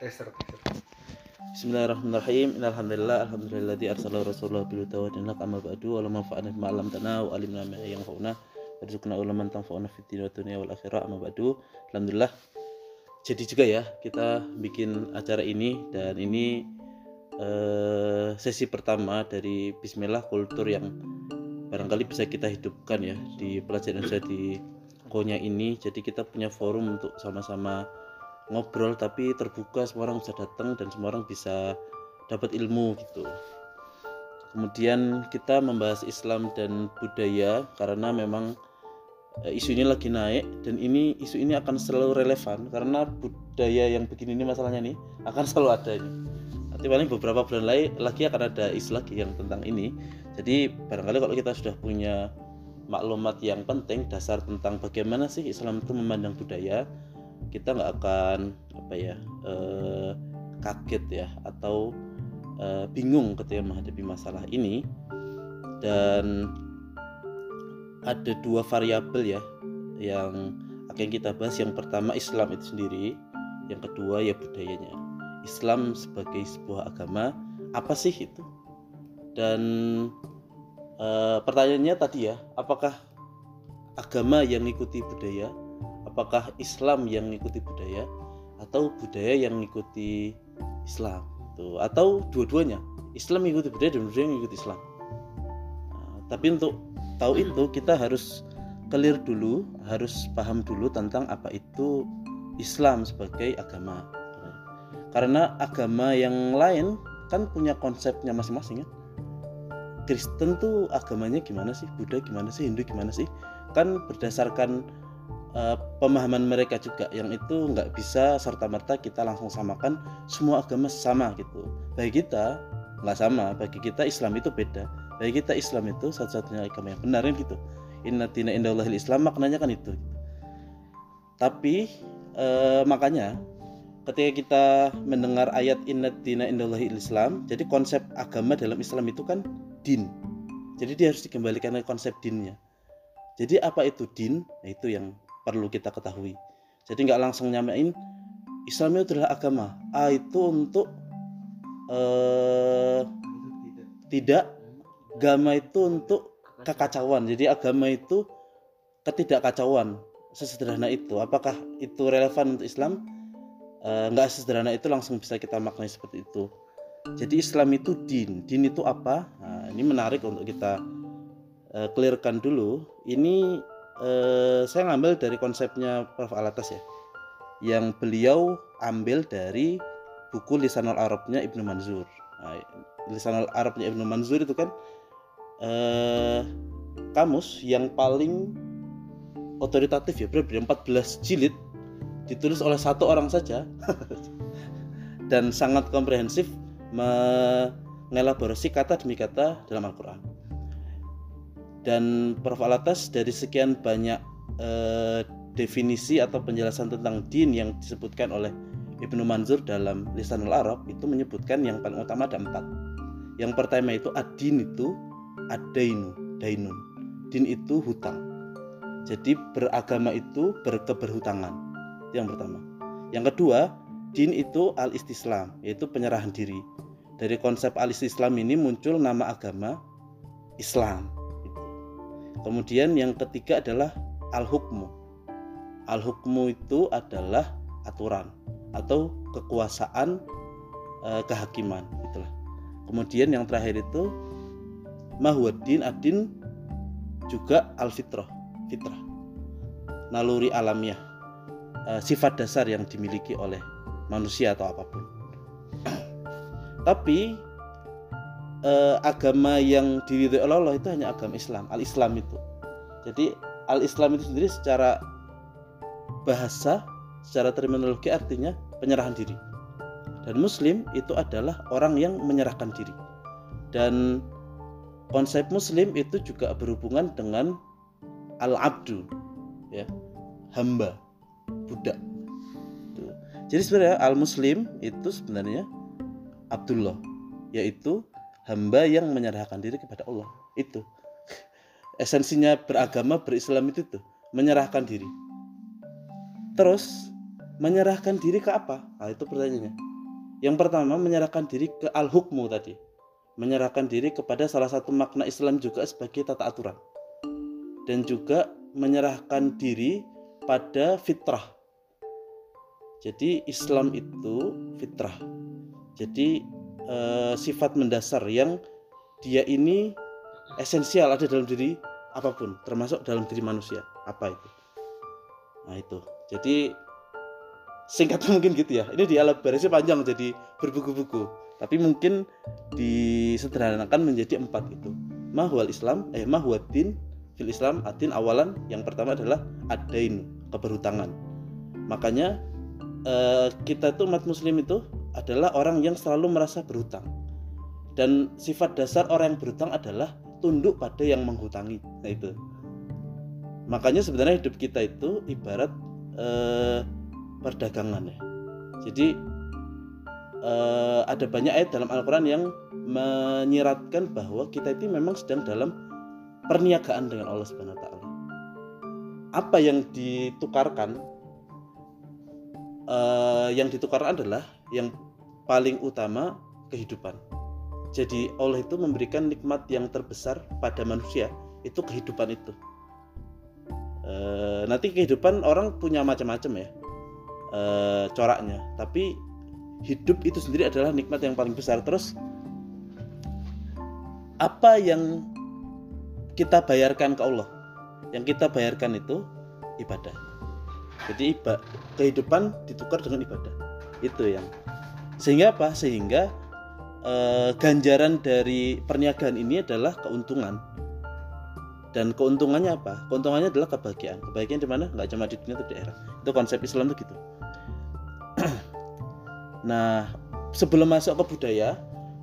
Teser. Bismillahirrahmanirrahim. Innalhamdulillah alhamdulilladzi arsala rasulahu bil huda haq amma ba'du wa lam fa'ana bima 'allamtana wa 'allimna ma yanfa'una warzuqna ulama tanfa'una fid dunya wa dunya wal akhirah amma ba'du. Alhamdulillah. Jadi juga ya kita bikin acara ini dan ini eh, sesi pertama dari Bismillah kultur yang barangkali bisa kita hidupkan ya di pelajaran saya di Konya ini. Jadi kita punya forum untuk sama-sama ngobrol tapi terbuka semua orang bisa datang dan semua orang bisa dapat ilmu gitu. Kemudian kita membahas Islam dan budaya karena memang eh, isu ini lagi naik dan ini isu ini akan selalu relevan karena budaya yang begini ini masalahnya nih akan selalu ada ini. Nanti paling beberapa bulan lagi, lagi akan ada isu lagi yang tentang ini. Jadi barangkali kalau kita sudah punya maklumat yang penting dasar tentang bagaimana sih Islam itu memandang budaya kita nggak akan apa ya eh, kaget ya atau eh, bingung ketika menghadapi masalah ini. Dan ada dua variabel ya yang akan kita bahas. Yang pertama Islam itu sendiri. Yang kedua ya budayanya. Islam sebagai sebuah agama apa sih itu? Dan eh, pertanyaannya tadi ya apakah agama yang mengikuti budaya apakah Islam yang mengikuti budaya atau budaya yang mengikuti Islam? Tuh atau dua-duanya? Islam mengikuti budaya dan budaya mengikuti Islam. Nah, tapi untuk tahu itu kita harus clear dulu harus paham dulu tentang apa itu Islam sebagai agama. Karena agama yang lain kan punya konsepnya masing-masing ya. Kristen tuh agamanya gimana sih? Buddha gimana sih? Hindu gimana sih? Kan berdasarkan uh, pemahaman mereka juga yang itu nggak bisa serta merta kita langsung samakan semua agama sama gitu. Bagi kita nggak sama bagi kita Islam itu beda. Bagi kita Islam itu satu-satunya agama yang benar kan gitu. Inna tina indallahil Islam maknanya kan itu. Tapi uh, makanya ketika kita mendengar ayat inna tina indallahil Islam jadi konsep agama dalam Islam itu kan din. Jadi dia harus dikembalikan ke konsep dinnya. Jadi apa itu din? Nah, itu yang perlu kita ketahui. Jadi nggak langsung nyamain Islam itu adalah agama. A itu untuk eh, tidak, agama itu untuk kekacauan. Jadi agama itu ketidakkacauan. Sesederhana itu. Apakah itu relevan untuk Islam? Nggak sesederhana itu langsung bisa kita maknai seperti itu. Jadi Islam itu din. Din itu apa? Nah, ini menarik untuk kita uh, clearkan dulu. Ini eh, saya ngambil dari konsepnya Prof. Alatas ya. Yang beliau ambil dari buku Lisanul Arabnya Ibnu Manzur. Nah, Lisanul Arabnya Ibnu Manzur itu kan eh, kamus yang paling otoritatif ya berarti 14 jilid ditulis oleh satu orang saja. Dan sangat komprehensif mengelaborasi kata demi kata dalam Al-Quran dan Prof. Alatas dari sekian banyak eh, definisi atau penjelasan tentang din yang disebutkan oleh Ibnu Manzur dalam Lisanul Arab itu menyebutkan yang paling utama ada empat. Yang pertama itu adin itu adainu, dainun. Din itu hutang. Jadi beragama itu berkeberhutangan. Itu yang pertama. Yang kedua, din itu al-istislam, yaitu penyerahan diri. Dari konsep al-istislam ini muncul nama agama Islam Kemudian yang ketiga adalah al-hukmu. Al-hukmu itu adalah aturan atau kekuasaan e, kehakiman itulah. Kemudian yang terakhir itu mahwadin adin juga al-fitrah, fitrah. Naluri alamiah, e, sifat dasar yang dimiliki oleh manusia atau apa pun. Tapi eh, agama yang diridhoi oleh Allah itu hanya agama Islam, al-Islam itu. Jadi al-Islam itu sendiri secara bahasa, secara terminologi artinya penyerahan diri. Dan muslim itu adalah orang yang menyerahkan diri. Dan konsep muslim itu juga berhubungan dengan al-abdu ya, hamba, budak. Jadi sebenarnya al-muslim itu sebenarnya Abdullah yaitu hamba yang menyerahkan diri kepada Allah itu esensinya beragama berislam itu tuh menyerahkan diri terus menyerahkan diri ke apa nah itu pertanyaannya Yang pertama menyerahkan diri ke al-hukmu tadi. Menyerahkan diri kepada salah satu makna Islam juga sebagai tata aturan. Dan juga menyerahkan diri pada fitrah. Jadi Islam itu fitrah. Jadi eh, sifat mendasar yang dia ini esensial ada dalam diri apa pun, termasuk dalam diri manusia. Apa itu? Nah itu. Jadi singkatnya mungkin gitu ya. Ini di panjang jadi berbuku-buku. Tapi mungkin disederhanakan menjadi empat itu. Mahwal Islam, eh mahwadin fil Islam adin awalan yang pertama adalah adain keberhutangan. Makanya eh, kita itu umat muslim itu adalah orang yang selalu merasa berhutang. Dan sifat dasar orang yang berhutang adalah tunduk pada yang menghutangi. Nah itu. Makanya sebenarnya hidup kita itu ibarat eh, perdagangan ya. Jadi uh, ada banyak ayat dalam Al-Quran yang menyiratkan bahwa kita itu memang sedang dalam perniagaan dengan Allah Subhanahu Wa Taala. Apa yang ditukarkan? Uh, yang ditukarkan adalah yang paling utama kehidupan. Jadi Allah itu memberikan nikmat yang terbesar pada manusia itu kehidupan itu. Uh, nanti kehidupan orang punya macam-macam ya uh, coraknya, tapi hidup itu sendiri adalah nikmat yang paling besar. Terus apa yang kita bayarkan ke Allah? Yang kita bayarkan itu ibadah. Jadi iba, kehidupan ditukar dengan ibadah. Itu yang sehingga apa? Sehingga eh, ganjaran dari perniagaan ini adalah keuntungan. Dan keuntungannya apa? Keuntungannya adalah kebahagiaan. Kebahagiaan di mana? Nggak cuma di dunia tapi di itu konsep Islam itu gitu. Nah, sebelum masuk ke budaya,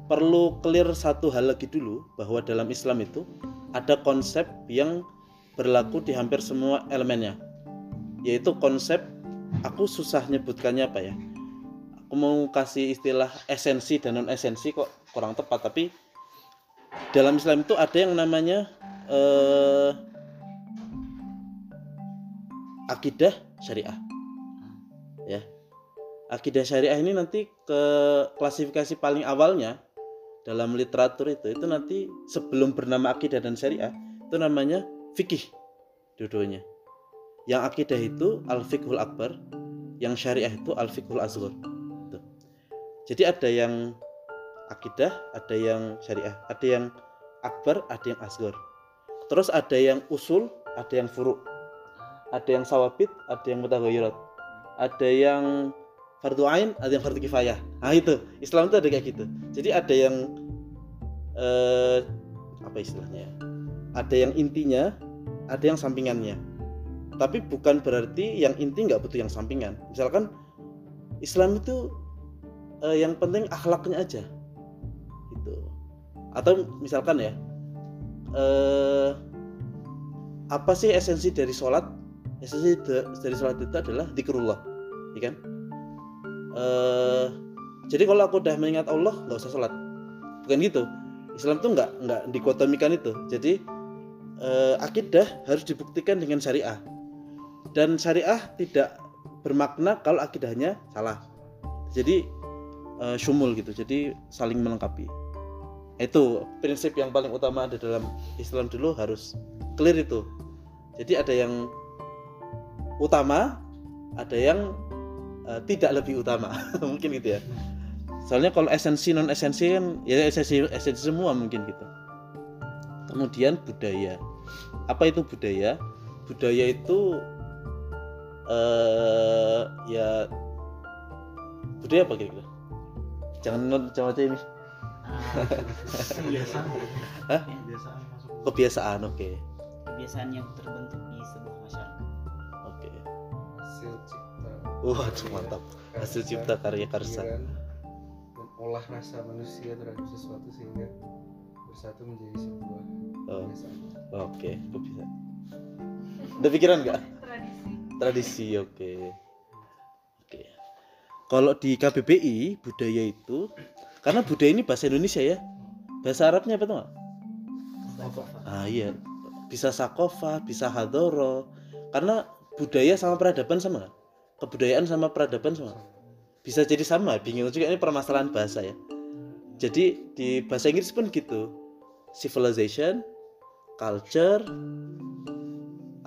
perlu clear satu hal lagi dulu bahwa dalam Islam itu ada konsep yang berlaku di hampir semua elemennya. Yaitu konsep aku susah nyebutkannya apa ya. Aku mau kasih istilah esensi dan non esensi kok kurang tepat tapi dalam Islam itu ada yang namanya eh, akidah syariah. Ya, akidah syariah ini nanti ke klasifikasi paling awalnya dalam literatur itu itu nanti sebelum bernama akidah dan syariah itu namanya fikih dua-duanya. Yang akidah itu al fikhul akbar yang syariah itu al fikhul asghar jadi ada yang akidah ada yang syariah ada yang akbar ada yang asghar terus ada yang usul ada yang furu ada yang sawabit ada yang mutaghayirat ada yang fardu ain, ada yang fardu kifayah. Nah itu Islam itu ada kayak gitu. Jadi ada yang eh, apa istilahnya? Ya? Ada yang intinya, ada yang sampingannya. Tapi bukan berarti yang inti nggak butuh yang sampingan. Misalkan Islam itu eh, yang penting akhlaknya aja, gitu. Atau misalkan ya, eh, apa sih esensi dari sholat? Esensi dari sholat itu adalah dikerullah, ya kan? uh, jadi kalau aku udah mengingat Allah nggak usah sholat bukan gitu Islam tuh nggak nggak dikotomikan itu jadi uh, akidah harus dibuktikan dengan syariah dan syariah tidak bermakna kalau akidahnya salah jadi uh, syumul gitu jadi saling melengkapi. Itu prinsip yang paling utama ada dalam Islam dulu harus clear itu. Jadi ada yang utama ada yang uh, tidak lebih utama. Mungkin gitu ya. Soalnya kalau esensi non esensi kan ya esensi esensi semua mungkin gitu. Kemudian budaya. Apa itu budaya? Budaya itu uh, ya budaya apa kira-kira jangan jangan aja ini kebiasaan. Hah? kebiasaan masuk kebiasaan oke. Okay. kebiasaan yang terbentuk di sebuah masyarakat. Oke. Okay. hasil cipta. Waduh mantap. Hasil cipta karya karsa. mengolah rasa manusia terhadap sesuatu sehingga bersatu menjadi sebuah Oh. kebiasaan. Oke kok bisa ada pikiran nggak? Tradisi. Tradisi oke oke kalau di KBBI budaya itu karena budaya ini bahasa Indonesia ya. Bahasa Arabnya apa tuh ah iya. Bisa sakofa bisa hadoro. Karena budaya sama peradaban sama kebudayaan sama peradaban sama. Bisa jadi sama bingung juga ini permasalahan bahasa ya. Jadi di bahasa Inggris pun gitu. Civilization culture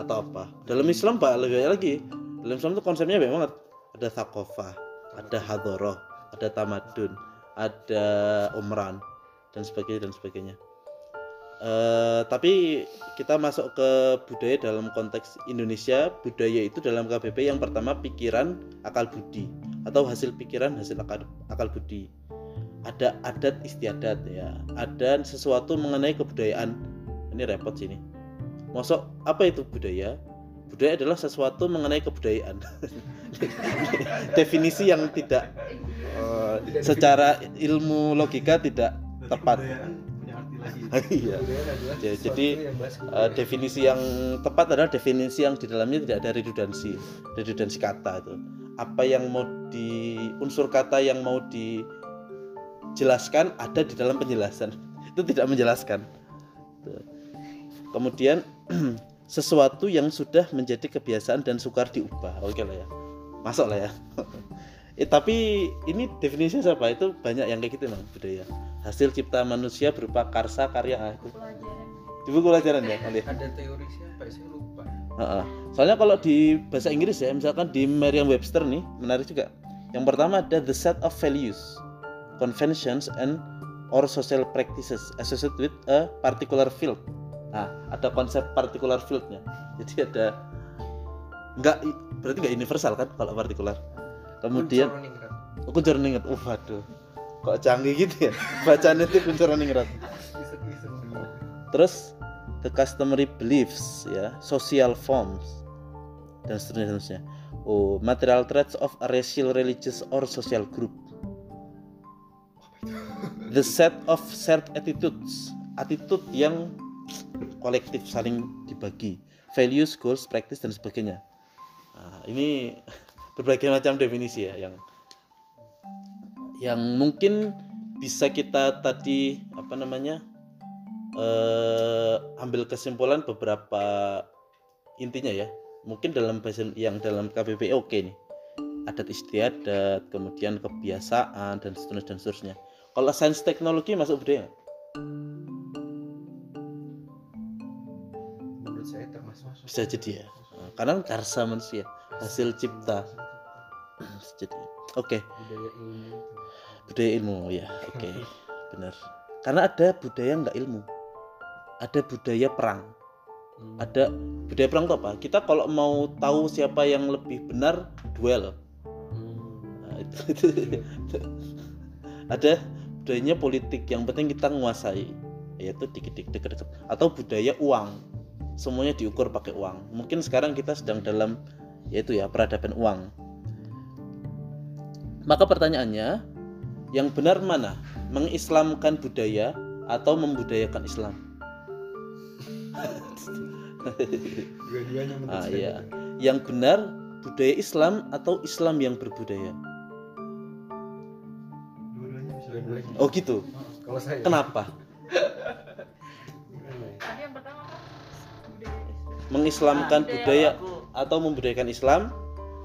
atau apa. Dalam Islam pak lebih lagi. Dalam Islam itu konsepnya banyak banget. Ada thaqafah ada hadoroh ada tamadun ada umran dan sebagainya dan sebagainya. Eh, tapi kita masuk ke budaya dalam konteks Indonesia. Budaya itu dalam KBP yang pertama pikiran akal budi atau hasil pikiran hasil akal, akal budi. Ada adat istiadat ya. Ada sesuatu mengenai kebudayaan. Ini repot sini. Masuk apa itu budaya budaya adalah sesuatu mengenai kebudayaan. Definisi yang tidak eh, secara ilmu logika tidak tepat. iya. Ya, jadi, kebudayaan. definisi yang tepat adalah definisi yang di dalamnya tidak ada redundansi redundansi kata itu. Apa yang mau di unsur kata yang mau dijelaskan ada di dalam penjelasan. Itu tidak menjelaskan. Kemudian sesuatu yang sudah menjadi kebiasaan dan sukar diubah. Oke lah ya. Masuk lah ya. Eh, tapi ini definisinya siapa? Itu banyak yang kayak gitu emang budaya. Hasil cipta manusia berupa karsa karya ah, itu. Di buku pelajaran ya nanti ada teori siapa ya? saya lupa. Heeh. Soalnya kalau di bahasa Inggris ya, misalkan di Merriam-Webster nih, menarik juga. Yang pertama ada the set of values, conventions and or social practices associated with a particular field. Nah, ada konsep particular fieldnya. Jadi ada enggak berarti enggak universal kan kalau partikular. Kemudian jarang inget, uh waduh. Kok canggih gitu ya? Bacaan itu. Iseng-iseng dulu. terus the customary beliefs ya social forms dan seterusnya, seterusnya. oh material traits of a racial religious or social group the set of shared attitudes attitude yang kolektif saling dibagi. Values goals practice dan sebagainya. Nah, ini berbagai macam definisi ya yang yang mungkin bisa kita tadi apa namanya eh, ambil kesimpulan beberapa intinya ya. Mungkin dalam bahasa yang dalam KBBI oke nih. Adat istiadat kemudian kebiasaan dan seterusnya dan seterusnya. Kalau sains teknologi masuk budaya bisa jadi ya. Nah, karena karsa manusia hasil cipta. Bisa jadi. Oke. Budaya ilmu budaya ilmu ya. Oke benar. Karena ada budaya nggak ilmu. Ada budaya perang. Hmm. ada budaya perang itu apa? Kita kalau mau tahu siapa yang lebih benar duel. Nah, itu, itu- ada budayanya politik. Yang penting kita menguasai yaitu dikit-dikit. Atau budaya uang semuanya diukur pakai uang. Mungkin sekarang kita sedang dalam yaitu ya peradaban uang. Maka pertanyaannya yang benar mana? Mengislamkan budaya atau membudayakan Islam? Dua-duanya Ah, iya. benar. yang benar budaya Islam atau Islam yang berbudaya? Oh gitu. Kalau saya. Kenapa mengislamkan Ah, budaya aku atau membudayakan Islam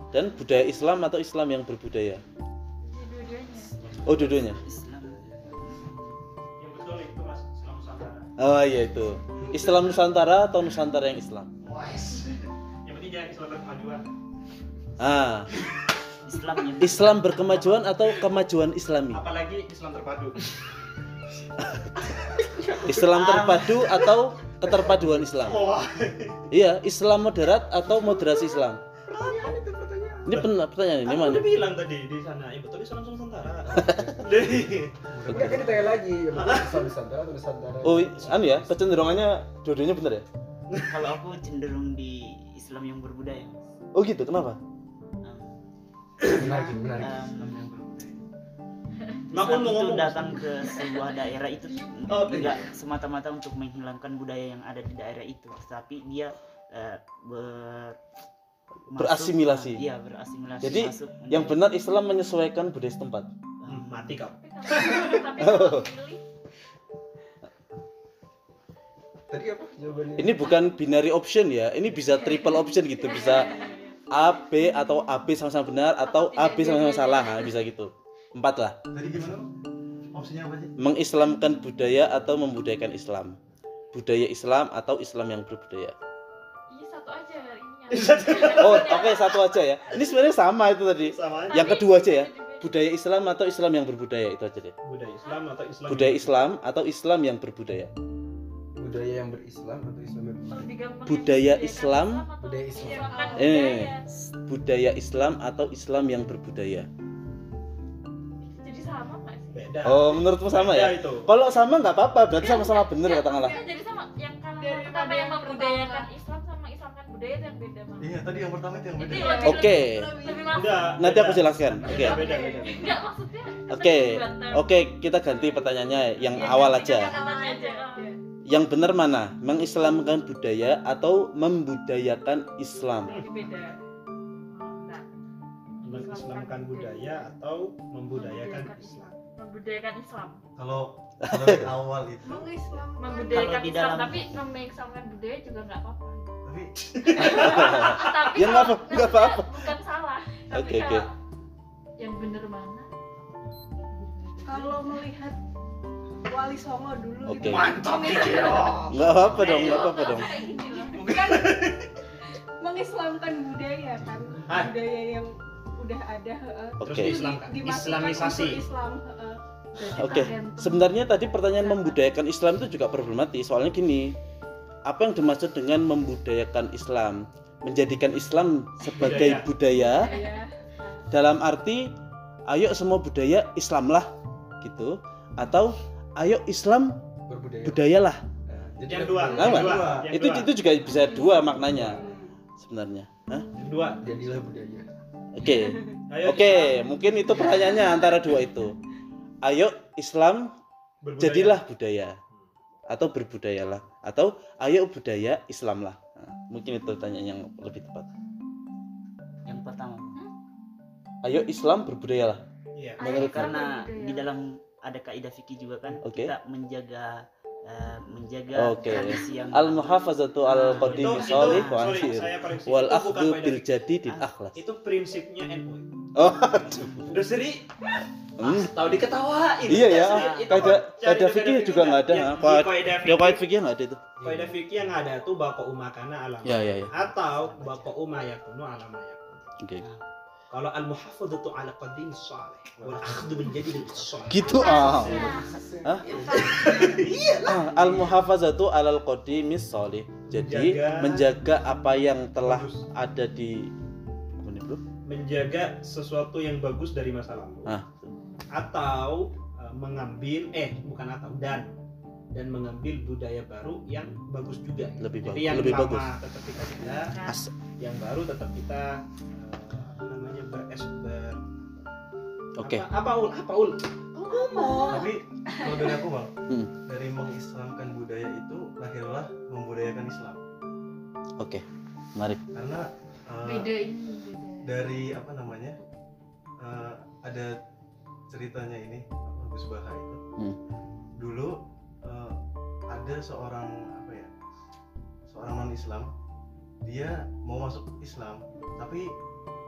dan budaya Islam atau Islam yang berbudaya? Oh dua-duanya? Islam. Yang betul itu mas Islam Nusantara. Oh iya itu. Islam Nusantara atau Nusantara yang Islam? Yang penting jangan Islam berkemajuan. Ah. Islam Islam berkemajuan atau kemajuan Islami? Apalagi Islam terpadu. Islam terpadu atau keterpaduan Islam. Iya Islam moderat atau moderasi Islam? Ini pen- pertanyaan ini mana udah bilang tadi di sana yang betul Islam Nusantara. Enggak kan ditanya lagi Islam Nusantara atau Nusantara. Oh anu ya kecenderungannya dua-duanya benar ya? Kalau aku cenderung di Islam yang berbudaya. Oh gitu kenapa? Menarik menarik. Um, Makun Islam mau itu ngomong. datang ke sebuah daerah itu Oh, tidak semata-mata untuk menghilangkan budaya yang ada di daerah itu, tapi dia eh, ber masuk- Berasimilasi. Iya, berasimilasi. Jadi, masuk yang benar Islam menyesuaikan budaya setempat Hmm, mati kau tadi apa jawabannya ini bukan binary option ya ini bisa triple option gitu bisa A B atau A B sama-sama benar atau A B sama-sama salah nah, bisa gitu empat lah Tadi gimana? Opsinya apa sih? mengislamkan budaya atau membudayakan Islam budaya Islam atau Islam yang berbudaya Iya satu aja ini. oh oke satu aja ya ini sebenarnya sama itu tadi sama aja yang kedua aja ya budaya Islam atau Islam yang berbudaya itu aja deh budaya Islam atau Islam budaya Islam atau Islam yang berbudaya budaya yang berislam atau Islam yang gampang Budaya Islam. atau Budaya Islam. Eh. budaya. budaya Islam atau Islam yang berbudaya beda oh menurutmu sama Beda ya itu kalau sama nggak apa-apa berarti sama-sama benar Ya, katakanlah maksudnya Jadi sama yang kalau Dari yang pertama yang membudayakan. Islam sama Islamkan budaya itu yang beda banget. Iya, tadi yang pertama itu yang beda. Oke. enggak nanti aku jelaskan oke beda beda beda Enggak maksudnya. Oke, term. oke kita ganti pertanyaannya yang Ya, awal aja. Yang benar mana? Mengislamkan budaya atau membudayakan Islam? Beda. Nah, mengislamkan budaya atau membudayakan Islam membudayakan Islam. Kalau di awal itu, Mengislam. Membudayakan Islam dalam- tapi mengislamkan budaya juga nggak apa-apa. tapi tapi Ya, kalau- apa- nggak apa-apa. Bukan salah. Tapi Oke, oke. kalau yang bener mana? Kalau melihat Wali Songo dulu Oke. gitu. mantap gitu. Nggak apa-apa dong, nggak apa-apa dong. Kan mengislamkan budaya kan Ah. budaya yang udah ada heeh. Oke. Terus Itu di- Islamkan. dimasukkan Islamisasi. Islam heeh. Oke, tergantung. sebenarnya tadi pertanyaan membudayakan Islam itu juga problematis. Soalnya gini, apa yang dimaksud dengan membudayakan Islam? Menjadikan Islam sebagai budaya, budaya dalam arti ayo semua budaya Islamlah gitu atau ayo Islam berbudaya budayalah. Nah, jadi yang dua yang dua yang Itu dua. itu juga bisa dua maknanya sebenarnya. Hah? Yang dua jadilah budaya Oke. Ayo Oke, kita mungkin itu pertanyaannya antara dua itu. Ayo Islam berbudaya. jadilah budaya atau berbudayalah atau ayo budaya Islamlah. Nah, mungkin itu pertanyaan yang lebih tepat. yang pertama Ayo Islam berbudayalah. Iya. Ayo Islam karena berbudaya. di dalam ada kaidah fikih juga kan Oke. kita menjaga eh, menjaga Oke. tradisi yang Al muhafazatu al Itu, qadimi itu, sholih wa wal akhdhu bil fikih. jadidil akhlas. Itu prinsipnya NU. Oh, Udah seri, hmm. tahu diketawain. Iya ya, Itu kaidah fikih juga nggak ada. Nah, di Kaidah fikih, fikih nggak ada itu. kaidah fikih yang ada tuh bako umakana alam. Ya ya ya. Atau bako umayakunu alam yakun. Oke. Kalau al muhafadzatu ala qadim salih wal akhdhu bil jadid salih. Gitu ah. Hah? Ah, al muhafazatu alal qadimis sholih. Jadi Menjaga- menjaga apa yang telah ada di? Menjaga sesuatu yang bagus dari masa lalu. Ah. Atau uh, mengambil eh bukan atau dan dan mengambil budaya baru yang bagus juga. Lebih Jadi bagus, yang lebih lama bagus. tetap kita jaga, As- yang baru tetap kita uh, namanya beres ber Oke. apa, apa ul apa ul tapi kalau dari aku bang, Hmm. dari mengislamkan budaya itu lahirlah membudayakan Islam. Oke. Menarik. Karena eh, beda ini. Dari apa namanya eh, ada ceritanya ini Gus Baha itu Hmm. dulu eh, ada seorang apa ya seorang non Islam dia mau masuk Islam tapi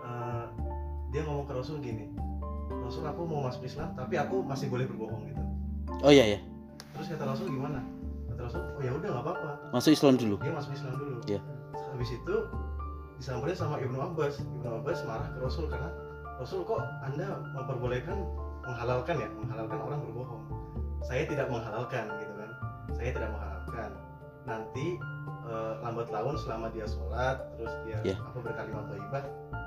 eh, dia ngomong ke Rasul gini Rasul aku mau masuk Islam tapi aku masih boleh berbohong gitu Oh iya ya. terus kata Rasul gimana kata Rasul oh ya udah nggak apa-apa Masuk Islam dulu. dia masuk Islam dulu Iya. habis itu disamperin sama Ibnu Abbas. Ibnu Abbas marah ke Rasul karena Rasul kok anda memperbolehkan menghalalkan ya? Menghalalkan orang berbohong. Saya tidak menghalalkan gitu kan? Saya tidak menghalalkan. Nanti eh, lambat laun selama dia sholat terus dia Iya. apa berkalimat thayyibah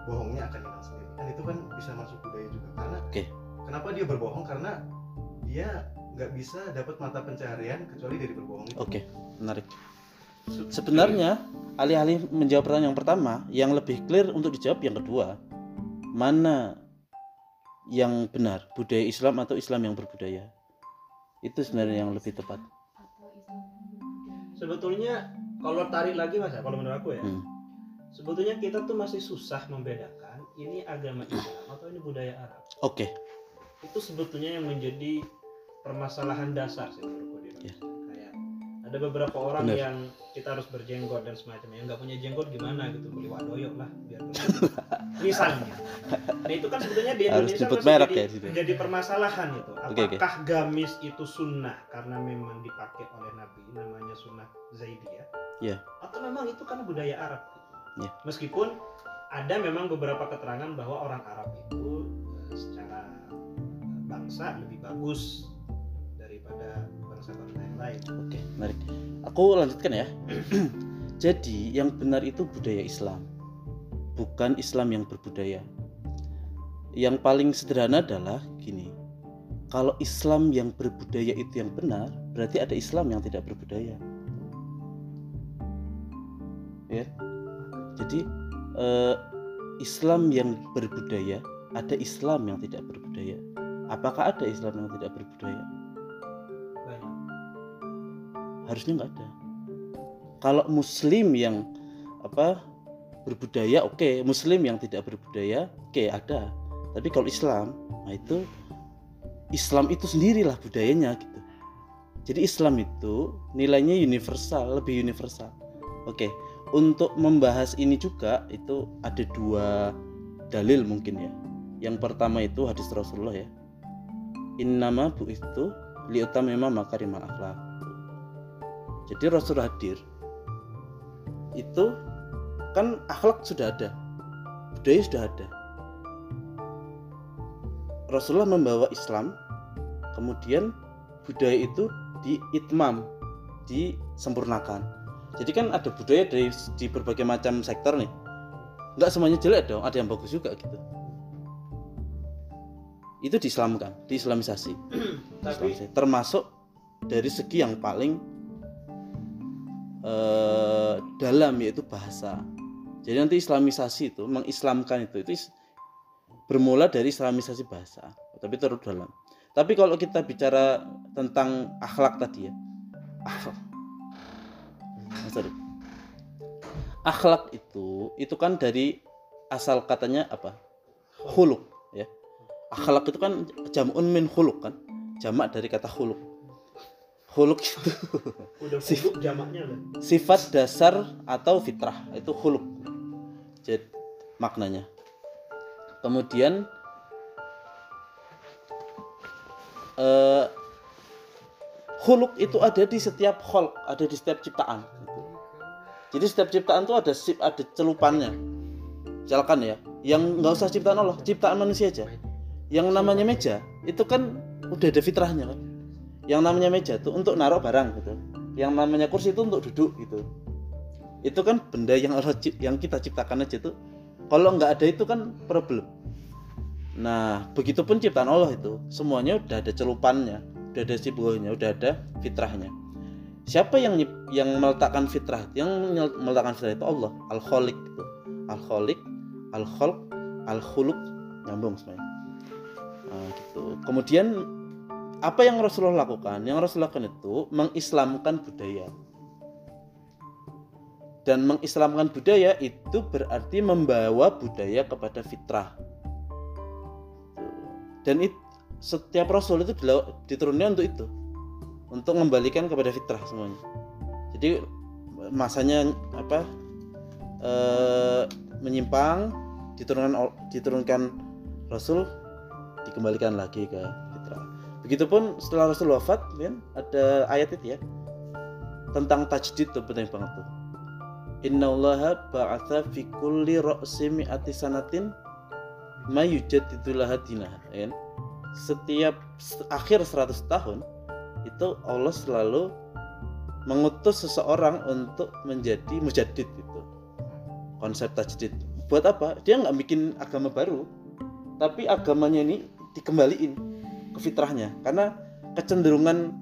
bohongnya akan hilang sendiri. Kan itu kan bisa masuk budaya juga. Karena Oke. kenapa dia berbohong? Karena dia nggak bisa dapat mata pencaharian kecuali dari berbohong itu. Oke, menarik. Sebenarnya alih-alih menjawab pertanyaan yang pertama, yang lebih clear untuk dijawab yang kedua. Mana yang benar, budaya Islam atau Islam yang berbudaya? Itu sebenarnya yang lebih tepat. Sebetulnya kalau tarik lagi mas ya kalau menurut aku ya Hmm. sebetulnya kita tuh masih susah membedakan ini agama Islam atau ini budaya Arab Oke, itu sebetulnya yang menjadi permasalahan dasar sih menurutku di. Indonesia. kayak ada beberapa orang Bener. yang kita harus berjenggot dan semacamnya yang nggak punya jenggot gimana gitu beli wadoyok lah biar misalnya nah itu kan sebetulnya di Harus Indonesia merek jadi, ya jadi permasalahan itu Oke, oke. apakah gamis itu sunnah karena memang dipakai oleh Nabi namanya sunnah Zaidiyah Iya. atau memang itu karena budaya Arab Iya. meskipun ada memang beberapa keterangan bahwa orang Arab itu eh, secara eh, bangsa lebih bagus daripada bangsa-bangsa Oke, menarik. Aku lanjutkan ya. Jadi yang benar itu budaya Islam, bukan Islam yang berbudaya. Yang paling sederhana adalah gini. Kalau Islam yang berbudaya itu yang benar, berarti ada Islam yang tidak berbudaya. Ya. Jadi eh, Islam yang berbudaya, ada Islam yang tidak berbudaya. Apakah ada Islam yang tidak berbudaya? Harusnya nggak ada. Kalau muslim yang apa berbudaya oke. Muslim yang tidak berbudaya oke ada. Tapi kalau Islam nah itu Islam itu sendirilah budayanya gitu. Jadi Islam itu nilainya universal lebih universal. Oke untuk membahas ini juga itu ada dua dalil mungkin ya. Yang pertama itu hadis Rasulullah ya. Innama bu itu liutamema makarimal akhlak jadi Rasul hadir itu kan akhlak sudah ada budaya sudah ada. Rasulullah membawa Islam kemudian budaya itu diitmam disempurnakan. Jadi kan ada budaya dari di berbagai macam sektor nih. Nggak semuanya jelek dong ada yang bagus juga gitu. Itu diislamkan diislamisasi. Tapi termasuk dari segi yang paling eh, dalam yaitu bahasa. Jadi nanti islamisasi itu mengislamkan itu itu bermula dari islamisasi bahasa, tapi terus dalam. Tapi kalau kita bicara tentang akhlak tadi ya, akhlak, Ah, sorry. akhlak itu itu kan dari asal katanya apa? Huluk ya. Akhlak itu kan jamun min huluk kan, jamak dari kata huluk. Huluk itu. Udah jamaknya kan sifat dasar atau fitrah. Itu huluk. Jadi maknanya. Kemudian eh, huluk itu ada di setiap hol ada di setiap ciptaan. Jadi setiap ciptaan tuh ada sip ada celupannya. Misalkan ya yang nggak usah ciptaan Allah ciptaan manusia aja. Yang namanya meja itu kan udah ada fitrahnya kan yang namanya meja tuh untuk naruh barang gitu. Yang namanya kursi itu untuk duduk gitu. Itu kan benda yang Allah yang kita ciptakan aja tuh. Kalau nggak ada itu kan problem. Nah begitupun ciptaan Allah itu semuanya udah ada celupannya udah ada simbolnya udah ada fitrahnya. Siapa yang yang meletakkan fitrah? Yang meletakkan fitrah itu Allah al khaliq itu. Al khaliq al khalq al khuluq nyambung semuanya. Nah, gitu. Kemudian apa yang Rasulullah lakukan? Yang Rasulullah lakukan itu mengislamkan budaya. Dan mengislamkan budaya itu berarti membawa budaya kepada fitrah. Dan it, setiap Rasul itu diturunkan untuk itu, untuk mengembalikan kepada fitrah semuanya. Jadi masanya apa eh, menyimpang diturunkan diturunkan Rasul dikembalikan lagi ke. Begitupun setelah Rasul wafat, kan ada ayat itu ya tentang tajdid tuh penting banget tuh. Inna allaha ba'atha fi kulli ra'si sanatin dinaha, ya kan? Setiap akhir 100 tahun itu Allah selalu mengutus seseorang untuk menjadi mujaddid itu. Konsep tajdid. Buat apa? Dia nggak bikin agama baru, tapi agamanya ini dikembaliin ke fitrahnya. Karena kecenderungan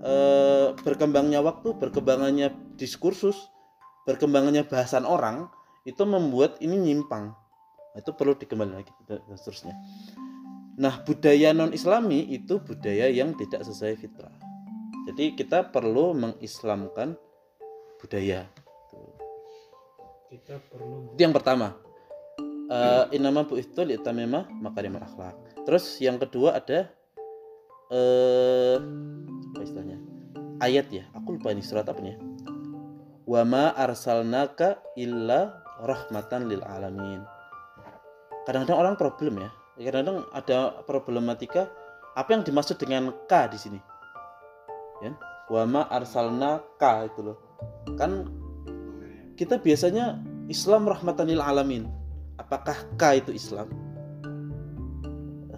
eh, berkembangnya waktu berkembangannya diskursus berkembangannya bahasan orang itu membuat ini nyimpang. Nah, itu perlu dikembali lagi dan seterusnya. Nah budaya non islami itu budaya yang tidak sesuai fitrah. Jadi kita perlu mengislamkan budaya. Kita perlu itu yang pertama. Uh, inama bu itu litamema makarimul akhlak. Terus yang kedua ada eh apa istilahnya? Ayat ya? Aku lupa ini surat apa nih ya. wa ma arsalnaka illa rahmatan lil alamin. Kadang-kadang orang problem ya. Kadang-kadang ada problematika apa yang dimaksud dengan k di sini? Ya? Wa ma arsalnaka itu loh. Kan kita biasanya Islam rahmatan lil alamin. Apakah k itu Islam?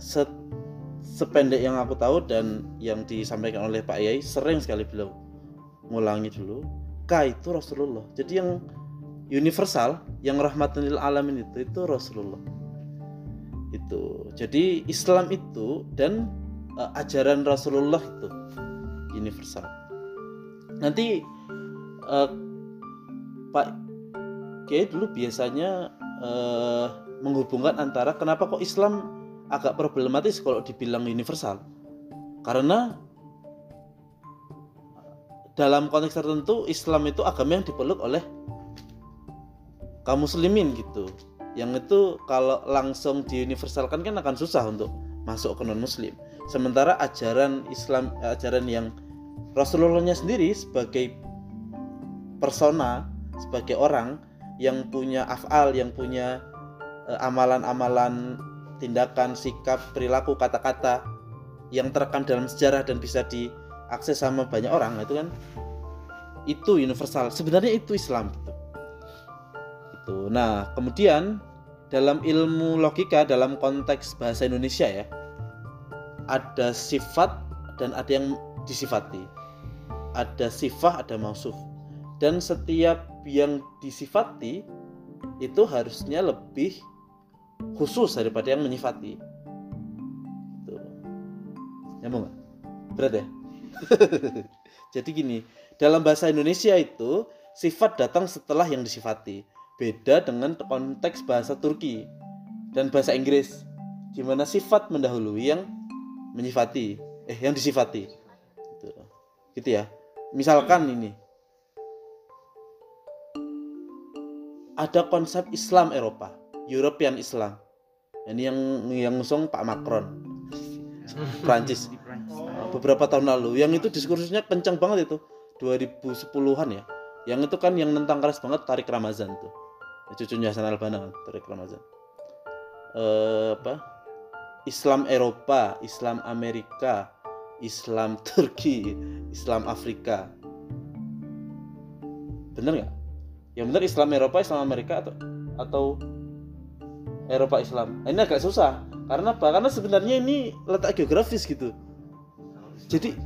Se- sependek yang aku tahu dan yang disampaikan oleh Pak Yai sering sekali beliau ngulangi dulu K itu Rasulullah. Jadi yang universal yang rahmatan lil alamin itu itu Rasulullah. Itu. Jadi Islam itu dan eh, ajaran Rasulullah itu universal. Nanti eh, Pak Kiai dulu biasanya eh, menghubungkan antara kenapa kok Islam agak problematis kalau dibilang universal. Karena dalam konteks tertentu Islam itu agama yang dipeluk oleh kaum muslimin gitu. Yang itu kalau langsung diuniversalkan kan akan susah untuk masuk ke non muslim sementara ajaran Islam ajaran yang Rasulullahnya sendiri sebagai persona sebagai orang yang punya afal yang punya eh, amalan-amalan tindakan sikap perilaku kata-kata yang terekam dalam sejarah dan bisa diakses sama banyak orang itu kan itu universal. Sebenarnya itu Islam gitu. Itu nah kemudian dalam ilmu logika dalam konteks bahasa Indonesia ya ada sifat dan ada yang disifati. Ada sifat ada mausuf. Dan setiap yang disifati itu harusnya lebih khusus daripada yang menyifati. Tuh. nyambung nggak? Berat ya? Jadi gini dalam bahasa Indonesia itu sifat datang setelah yang disifati. Beda dengan konteks bahasa Turki dan bahasa Inggris. Di mana sifat mendahului yang menyifati? Eh yang disifati. Gitu, gitu ya. Misalkan ini. Ada konsep Islam Eropa European Islam. Ini yang yang ngusung Pak Macron. Prancis. Oh. beberapa tahun lalu. Yang itu diskursusnya kencang banget itu. 2010-an ya. Yang itu kan yang nentang keras banget Tarik Ramazan tuh. Cucunya Hasan Albana Tarik Ramazan. Eh, apa? Islam Eropa Islam Amerika Islam Turki Islam Afrika. Bener nggak? Yang bener Islam Eropa Islam Amerika atau atau Eropa Islam. Nah, ini agak susah. Karena apa? Karena sebenarnya ini letak geografis gitu. Jadi-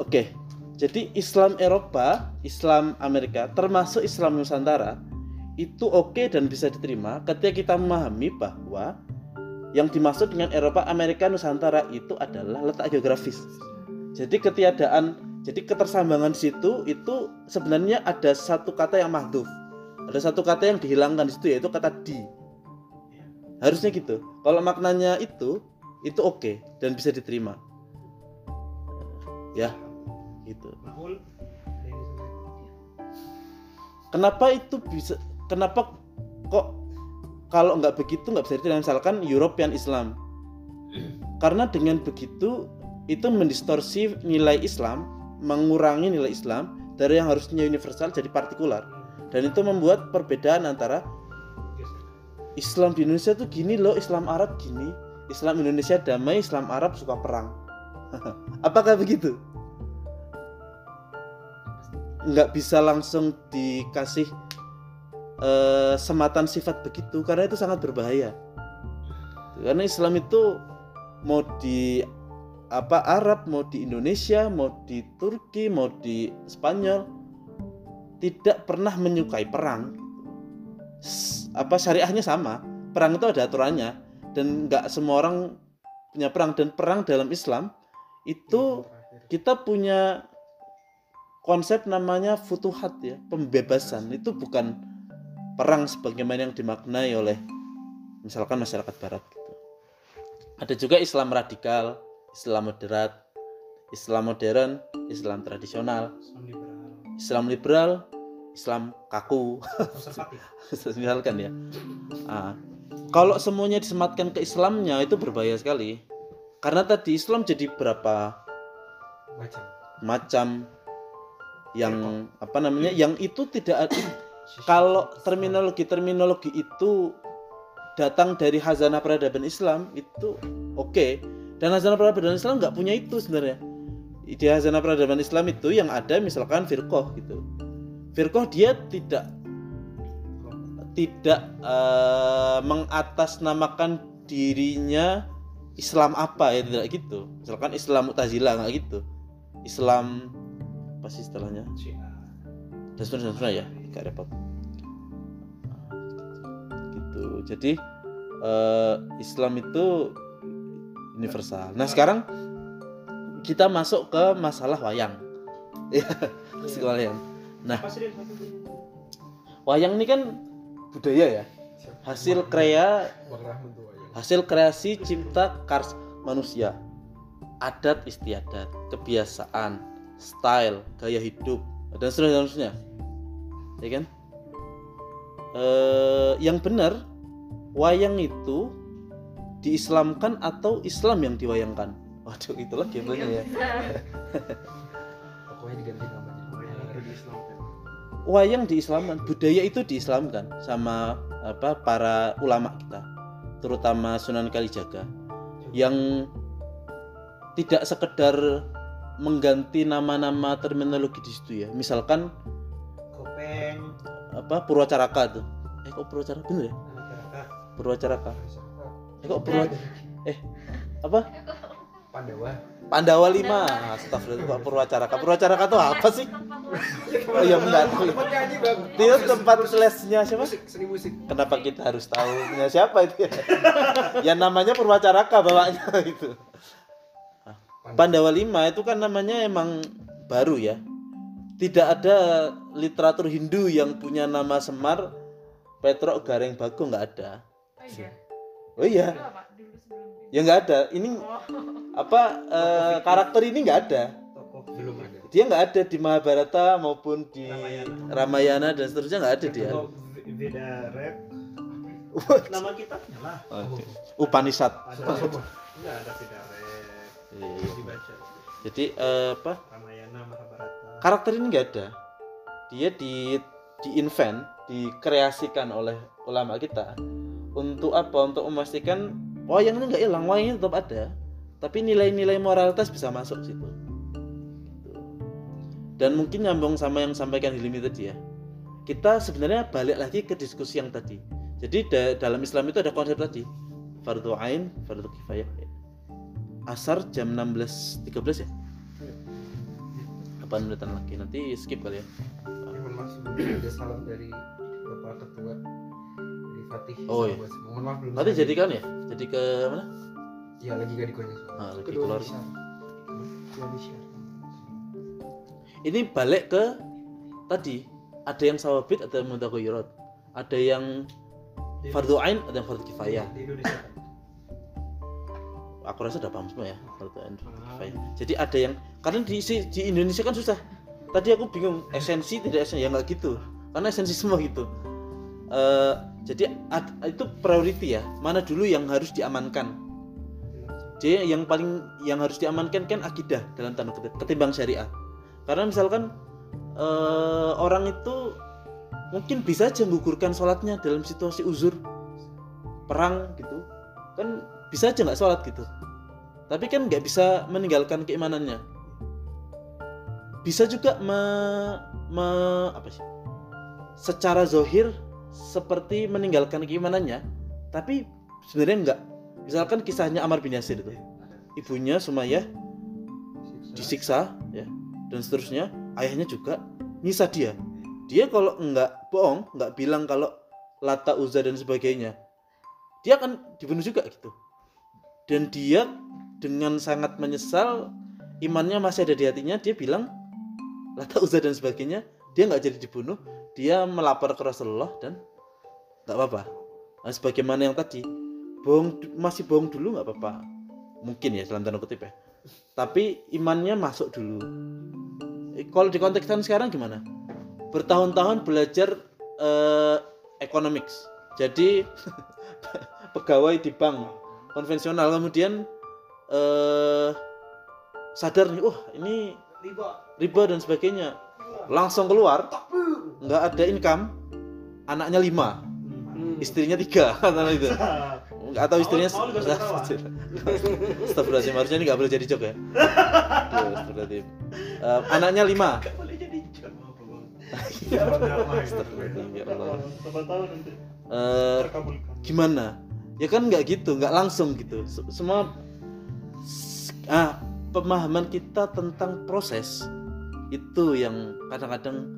Oke, jadi Islam Eropa, Islam Amerika, termasuk Islam Nusantara, itu oke dan bisa diterima ketika kita memahami bahwa yang dimaksud dengan Eropa, Amerika, Nusantara itu adalah letak geografis. Jadi ketiadaan, jadi ketersambangan situ itu sebenarnya ada satu kata yang mahdhuf. Ada satu kata yang dihilangkan di situ yaitu kata di. Harusnya gitu. Kalau maknanya itu, itu oke dan bisa diterima. Ya, gitu. Kenapa itu bisa kenapa kok kalau nggak begitu nggak bisa diterima misalkan European Islam karena dengan begitu itu mendistorsi nilai Islam mengurangi nilai Islam dari yang harusnya universal jadi partikular dan itu membuat perbedaan antara Islam di Indonesia tuh gini loh Islam Arab gini Islam Indonesia damai Islam Arab suka perang. Apakah begitu? Nggak bisa langsung dikasih eh, sematan sifat begitu karena itu sangat berbahaya. Karena Islam itu mau di apa Arab mau di Indonesia mau di Turki mau di Spanyol tidak pernah menyukai perang. Apa syariahnya sama. Perang itu ada aturannya. Dan nggak semua orang punya perang. Dan perang dalam Islam itu kita punya konsep namanya futuhat ya pembebasan. Itu bukan perang sebagaimana yang dimaknai oleh misalkan masyarakat barat gitu. ada juga Islam radikal Islam moderat Islam modern Islam tradisional. Islam liberal Islam liberal Islam kaku. Misalkan ya. Ah, kalau semuanya disematkan ke Islamnya itu berbahaya sekali. Karena tadi Islam jadi berapa macam. macam yang apa namanya yang itu tidak ada kalau terminologi terminologi itu datang dari hazanah peradaban Islam itu oke. Dan hazanah peradaban Islam nggak punya itu sebenarnya di hazanah peradaban Islam itu yang ada misalkan firqoh gitu. Firqoh dia tidak tidak eh, mengatasnamakan dirinya Islam apa ya tidak gitu. Misalkan Islam Mu'tazilah nggak gitu. Islam apa sih istilahnya? Dan seterusnya, ya gak repot. Gitu. Jadi eh, Islam itu universal. Nah sekarang kita masuk ke masalah wayang. Ya masalah wayang. Din? wayang ini kan budaya ya. Hasil krea hasil kreasi cipta kars manusia. Adat istiadat kebiasaan style gaya hidup dan seterusnya dan seterusnya. Ya kan? Eh yang benar wayang itu diislamkan atau Islam yang diwayangkan waduh itu lagi yang tanya ya. Pokoknya diganti namanya. Wayang itu diislamkan. wayang diislamkan. Budaya itu diislamkan sama apa para ulama kita terutama Sunan Kalijaga yang tidak sekedar mengganti nama-nama terminologi di situ ya. Misalkan Kopeng, apa Purwacaraka tuh eh kok Purwacaraka? Bener ya? Masyarakat. Purwacaraka. Eh kok Purwa eh apa Pandawa. Pandawa 5 Astagfirullah Purwacaraka. Purwacaraka tuh apa sih? Oh iya benar tempat nyanyi bang. Itu tempat lesnya siapa? Musik seni musik. Kenapa kita harus tahu punya siapa itu ya? ya namanya Purwacaraka bawanya itu. Pandawa. 5 itu kan namanya emang baru ya. Tidak ada literatur Hindu yang punya nama Semar, Petrok, Gareng, Bagong nggak ada. Oh iya. Oh iya, Ya nggak ada. Ini Oh. apa eh, karakter ini nggak ada. Tokoh belum ada Dia nggak ada di Mahabharata maupun di Ramayana. Ramayana dan seterusnya nggak ada dia. Veda Rep. Nama kitabnya lah. Ada Rep. Iya. Dibaca. Jadi eh, apa? Ramayana, Mahabharata. karakter ini nggak ada dia di di invent dikreasikan oleh ulama kita untuk apa untuk memastikan wayang ini nggak hilang wayangnya tetap ada. Tapi nilai-nilai moralitas bisa masuk situ. Dan mungkin nyambung sama yang sampaikan Hilmi tadi ya. Kita sebenarnya balik lagi ke diskusi yang tadi. Jadi da- dalam Islam itu ada konsep tadi. Fardu ain fardu kifayah. Asar jam 16.13 ya? Apa menitan lagi? Nanti skip kali ya. Mohon ada salam dari bapak ketua Fatih Oh, iya. Mohon maaf belum nanti saya- jadi. kan ya? Jadi ke mana? Ya lagi gak dikonya nah, lagi kedua keluar. ini balik ke tadi. Ada yang sawabit ada yang mutakoyirot ada yang fardu ain ada yang fardu kifayah. Di Indonesia. aku rasa udah paham semua ya fardu ain fardu kifayah. Jadi ada yang karena di di Indonesia kan susah. Tadi aku bingung esensi tidak esensi. Ya nggak gitu. Karena esensi semua gitu. Eh, jadi ad- itu priority ya. Mana dulu yang harus diamankan? Jadi yang paling yang harus diamankan kan akidah dalam tanda kutip ketimbang syariah karena misalkan eh, orang itu mungkin bisa aja menggugurkan sholatnya dalam situasi uzur. Perang gitu. Kan bisa aja nggak sholat gitu. Tapi kan nggak bisa meninggalkan keimanannya. Bisa juga me, me- apa sih? Secara zohir seperti meninggalkan keimanannya tapi sebenarnya enggak. Misalkan kisahnya Amar bin Yasir itu. Ibunya Sumayyah disiksa. ya dan seterusnya. Ayahnya juga nyisa dia. Dia kalau enggak bohong enggak bilang kalau Lata Uzza dan sebagainya dia akan dibunuh juga gitu. Dan dia dengan sangat menyesal imannya masih ada di hatinya dia bilang Lata Uzza dan sebagainya dia nggak jadi dibunuh dia melapor ke Rasulullah dan nggak apa-apa. Nah, sebagaimana yang tadi bohong masih bohong dulu nggak apa-apa. Mungkin ya dalam tanda kutip ya. Tapi imannya masuk dulu. Eh, kalau di konteks sekarang gimana? Bertahun-tahun belajar eh, economics. Jadi pegawai di bank konvensional. Kemudian eh sadar nih wah ini riba. riba dan sebagainya. Langsung keluar nggak ada income anaknya lima. Hmm. istrinya tiga kata itu. Atau istrinya Mau- mau juga suka, Wak. Astagfirullahaladzim harusnya ini nggak boleh jadi jok ya. Astagfirullahaladzim. Eh, anaknya lima. Astagfirullahaladzim, ya Allah. Tahu Eh, gimana? Ya kan nggak gitu nggak langsung gitu. Se- semua ah pemahaman kita tentang proses itu yang kadang-kadang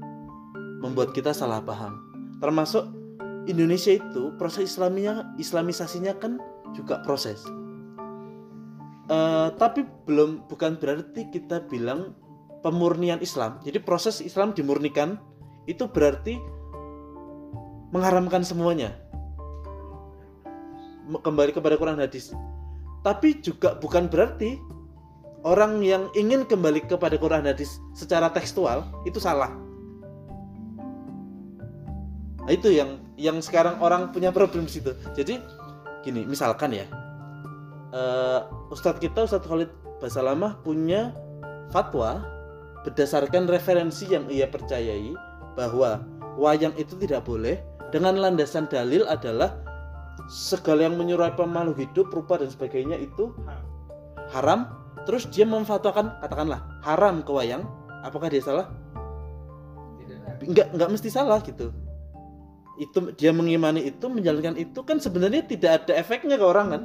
membuat kita salah paham termasuk Indonesia itu proses Islaminya Islamisasinya kan juga proses Eh, tapi belum bukan berarti kita bilang pemurnian Islam jadi proses Islam dimurnikan itu berarti mengharamkan semuanya kembali kepada Quran hadis. Tapi juga bukan berarti orang yang ingin kembali kepada Quran hadis secara tekstual itu salah. Nah, itu yang yang sekarang orang punya problem situ. Jadi gini, misalkan ya, eh, Ustadz kita Ustadz Khalid Basalamah punya fatwa berdasarkan referensi yang ia percayai bahwa wayang itu tidak boleh dengan landasan dalil adalah segala yang menyerupai makhluk hidup rupa dan sebagainya itu haram terus dia memfatwakan katakanlah haram ke wayang apakah dia salah Tidak. nggak nggak mesti salah gitu itu dia mengimani itu menjalankan itu kan sebenarnya tidak ada efeknya ke orang kan?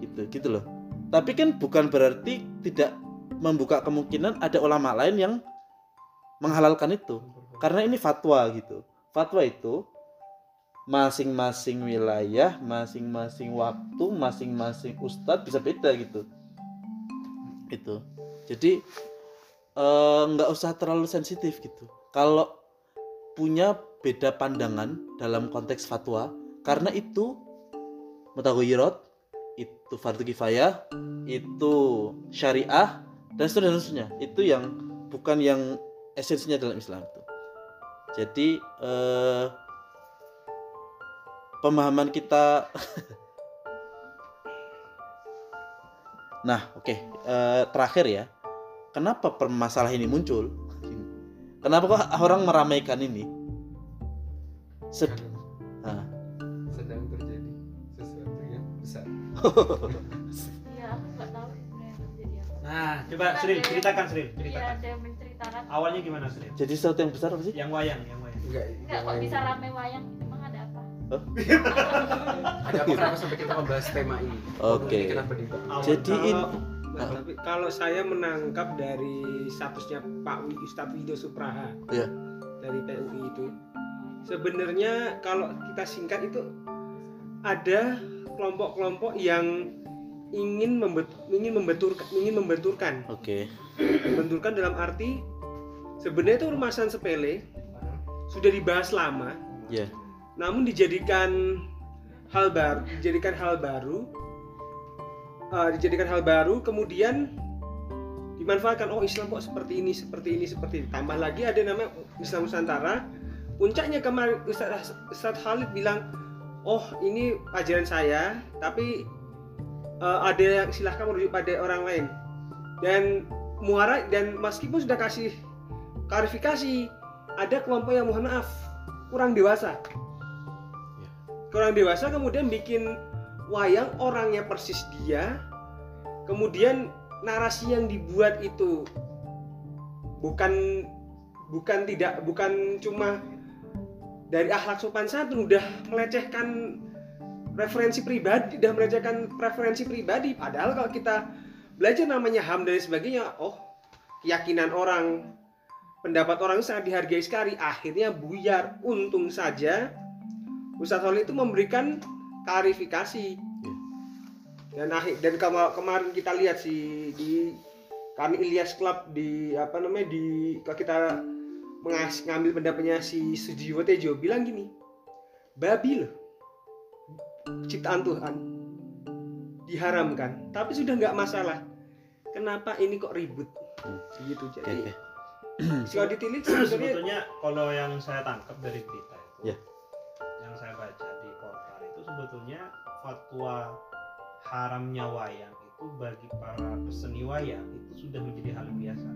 Gitu gitu loh. Tapi kan bukan berarti tidak membuka kemungkinan ada ulama lain yang menghalalkan itu. Karena ini fatwa gitu. Fatwa itu masing-masing wilayah masing-masing waktu masing-masing ustadz bisa beda gitu. Itu jadi eh, nggak usah terlalu sensitif gitu. Kalau punya beda pandangan dalam konteks fatwa. Karena itu mutaghayirat itu fardu kifayah itu syariah dan seterusnya, itu yang bukan yang esensinya dalam Islam itu. Jadi eh, pemahaman kita nah oke eh, terakhir ya. Kenapa permasalahan ini muncul? Kenapa kok orang meramaikan ini Sed- Ah. sedang terjadi sesuatu yang besar Iya, aku nggak tahu sebenarnya terjadi apa. Nah, coba Sril, ceritakan Sril, Iya, ceritakan. ada yang menceritakan. Awalnya gimana Sril? jadi sesuatu yang besar apa sih Yang wayang, yang wayang. enggak Enggak yang kok bisa rame wayang? Emang ada apa? ada apa kenapa sampai kita membahas tema ini Oke. Ini kenapa Awal- Jadi Kalau- in- Nah, tapi kalau saya menangkap dari statusnya Pak Wi- Ustadz Wido Supraha Iya. dari PUI itu, sebenarnya kalau kita singkat itu ada kelompok-kelompok yang ingin membet, ingin membenturkan ingin membenturkan. Oke. Membenturkan dalam arti sebenarnya itu permasalahan sepele sudah dibahas lama. Ya namun dijadikan hal baru dijadikan hal baru uh, dijadikan hal baru kemudian dimanfaatkan oh Islam kok seperti ini seperti ini seperti ini. Tambah lagi ada nama Islam Nusantara puncaknya kemarin Ustaz, Ustaz Khalid bilang oh ini ajaran saya tapi uh, ada yang silahkan merujuk pada orang lain. Dan muara dan meskipun sudah kasih klarifikasi ada kelompok yang mohon maaf kurang dewasa. Kurang dewasa kemudian bikin wayang orangnya persis dia kemudian narasi yang dibuat itu bukan bukan tidak bukan cuma dari akhlak sopan santun udah melecehkan referensi pribadi udah melecehkan preferensi pribadi. Padahal kalau kita belajar namanya ham dan sebagainya oh keyakinan orang pendapat orang sangat dihargai sekali. Akhirnya buyar. Untung saja Ustadz Holil itu memberikan klarifikasi. Dan akhir dan kema- kemarin kita lihat sih di kami Ilyas Club di apa namanya di kalau kita mengas, ngambil pendapatnya si Sujiwo Tejo bilang gini babi loh ciptaan Tuhan diharamkan tapi sudah nggak masalah. Kenapa ini kok ribut? Gitu jadi ditilik sebenarnya sebetulnya kalau yang saya tangkap dari berita itu Ya. yang saya baca di portal itu sebetulnya fatwa haramnya wayang itu bagi para peseni wayang itu sudah menjadi hal biasa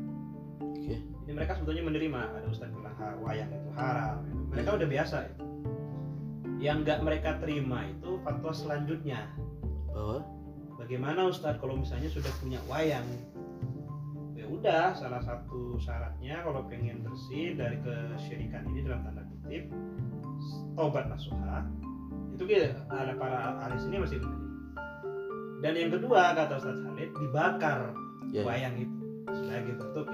Oke. Jadi mereka sebetulnya menerima ada ustadz bilang "Ha, wayang itu haram. Mereka udah biasa. itu. Yang nggak mereka terima itu fatwa selanjutnya. Bahwa Bagaimana ustadz kalau misalnya sudah punya wayang? Ya udah, salah satu syaratnya kalau pengen bersih dari kesyirikan ini dalam tanda kutip tobat nasuha itu kita ada para ahli sini masih menerima. Dan yang kedua kata Ustadz Khalid dibakar ya. wayang itu sebagai bentuk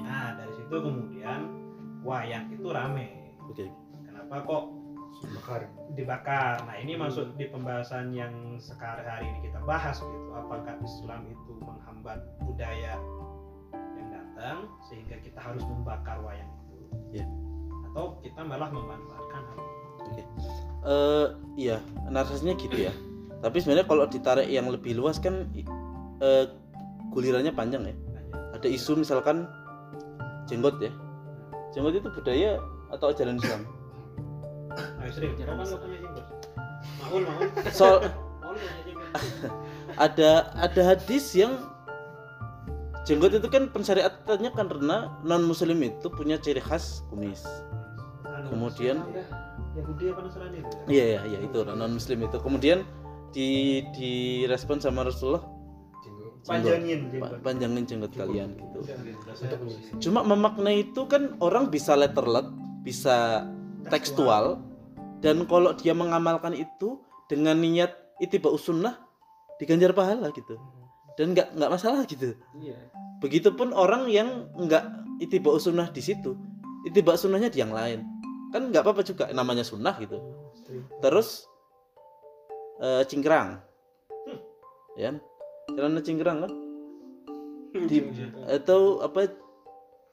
Nah dari situ kemudian wayang itu rame. Oke. Kenapa kok bakar dibakar? Nah ini masuk di pembahasan yang sekarang hari ini kita bahas gitu. Apakah Islam itu menghambat budaya yang datang sehingga kita harus membakar wayang itu? Ya. Atau kita malah memanfaatkan hal itu? Eh iya, narasinya gitu ya. Tapi sebenarnya kalau ditarik yang lebih luas kan eh, gulirannya panjang ya. Ada isu misalkan jenggot ya. Jenggot itu budaya atau ajaran Islam? Kan jenggot. ada ada hadis yang jenggot itu kan pensyariatannya karena non muslim itu punya ciri khas kumis. Kemudian- udah Yahudi apa Nasrani itu? ya? Iya iya iya itu non muslim itu. Kemudian di direspon sama Rasulullah. Panjangin jenggot. panjangin jenggot kalian gitu. Cuma memaknai itu kan orang bisa letterlet, bisa tekstual, dan kalau dia mengamalkan itu dengan niat itibau sunnah diganjar pahala gitu. Dan nggak nggak masalah gitu. Iya. Begitupun orang yang nggak itibau sunnah di situ, itibau sunnahnya di yang lain, kan nggak apa-apa juga namanya sunnah gitu. Terus eh, cingkrang, ya, celana cingkrang kan, di, atau apa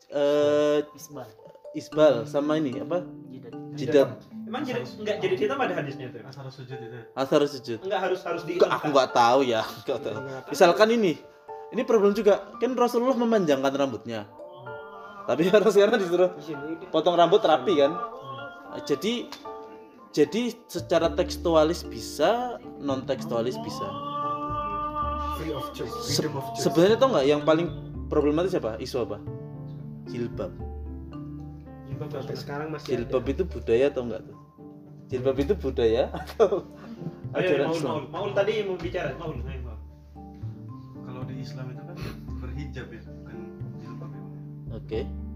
eh, Isbal. isbal sama ini apa? Jidat. jidat Emang jadi enggak jadi hitam ada hadisnya tuh? asal sujud itu. Asar sujud. Enggak harus harus di Enggak, aku nggak tahu ya nggak tahu. misalkan ini ini problem juga. Kan Rasulullah memanjangkan rambutnya. Tapi orang sekarang disuruh potong rambut rapi kan? Nah, jadi jadi secara tekstualis bisa non tekstualis bisa free of choice. Freedom of choice. sebenarnya tau nggak yang paling problematis apa isu apa? Jilbab. Jilbab sampai sekarang masih jilbab itu budaya atau enggak tuh? Jilbab itu budaya atau Ayo, ajaran Maul, Islam? Maul, Maul tadi mau bicara, Maul, ayo, Maul. kalau di Islam itu kan berhijab ya bukan jilbab ya. Oke. karena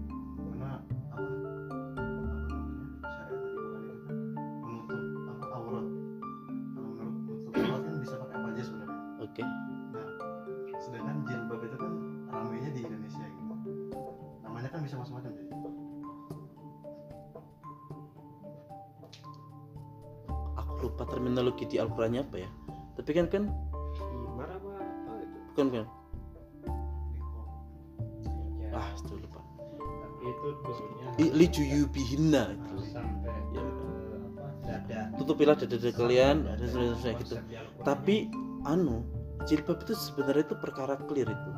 terminologi di Al-Qur'annya apa ya? Tapi kan kan? Himar apa apa itu? bukan kan? Ya, ah itu lupa. Tapi itu dulunya I- li juyubihinna itu. sampai Ya. dada. tutupilah dada kalian. dan Dada, seterusnya gitu. tapi anu jilbab itu sebenarnya itu perkara clear itu.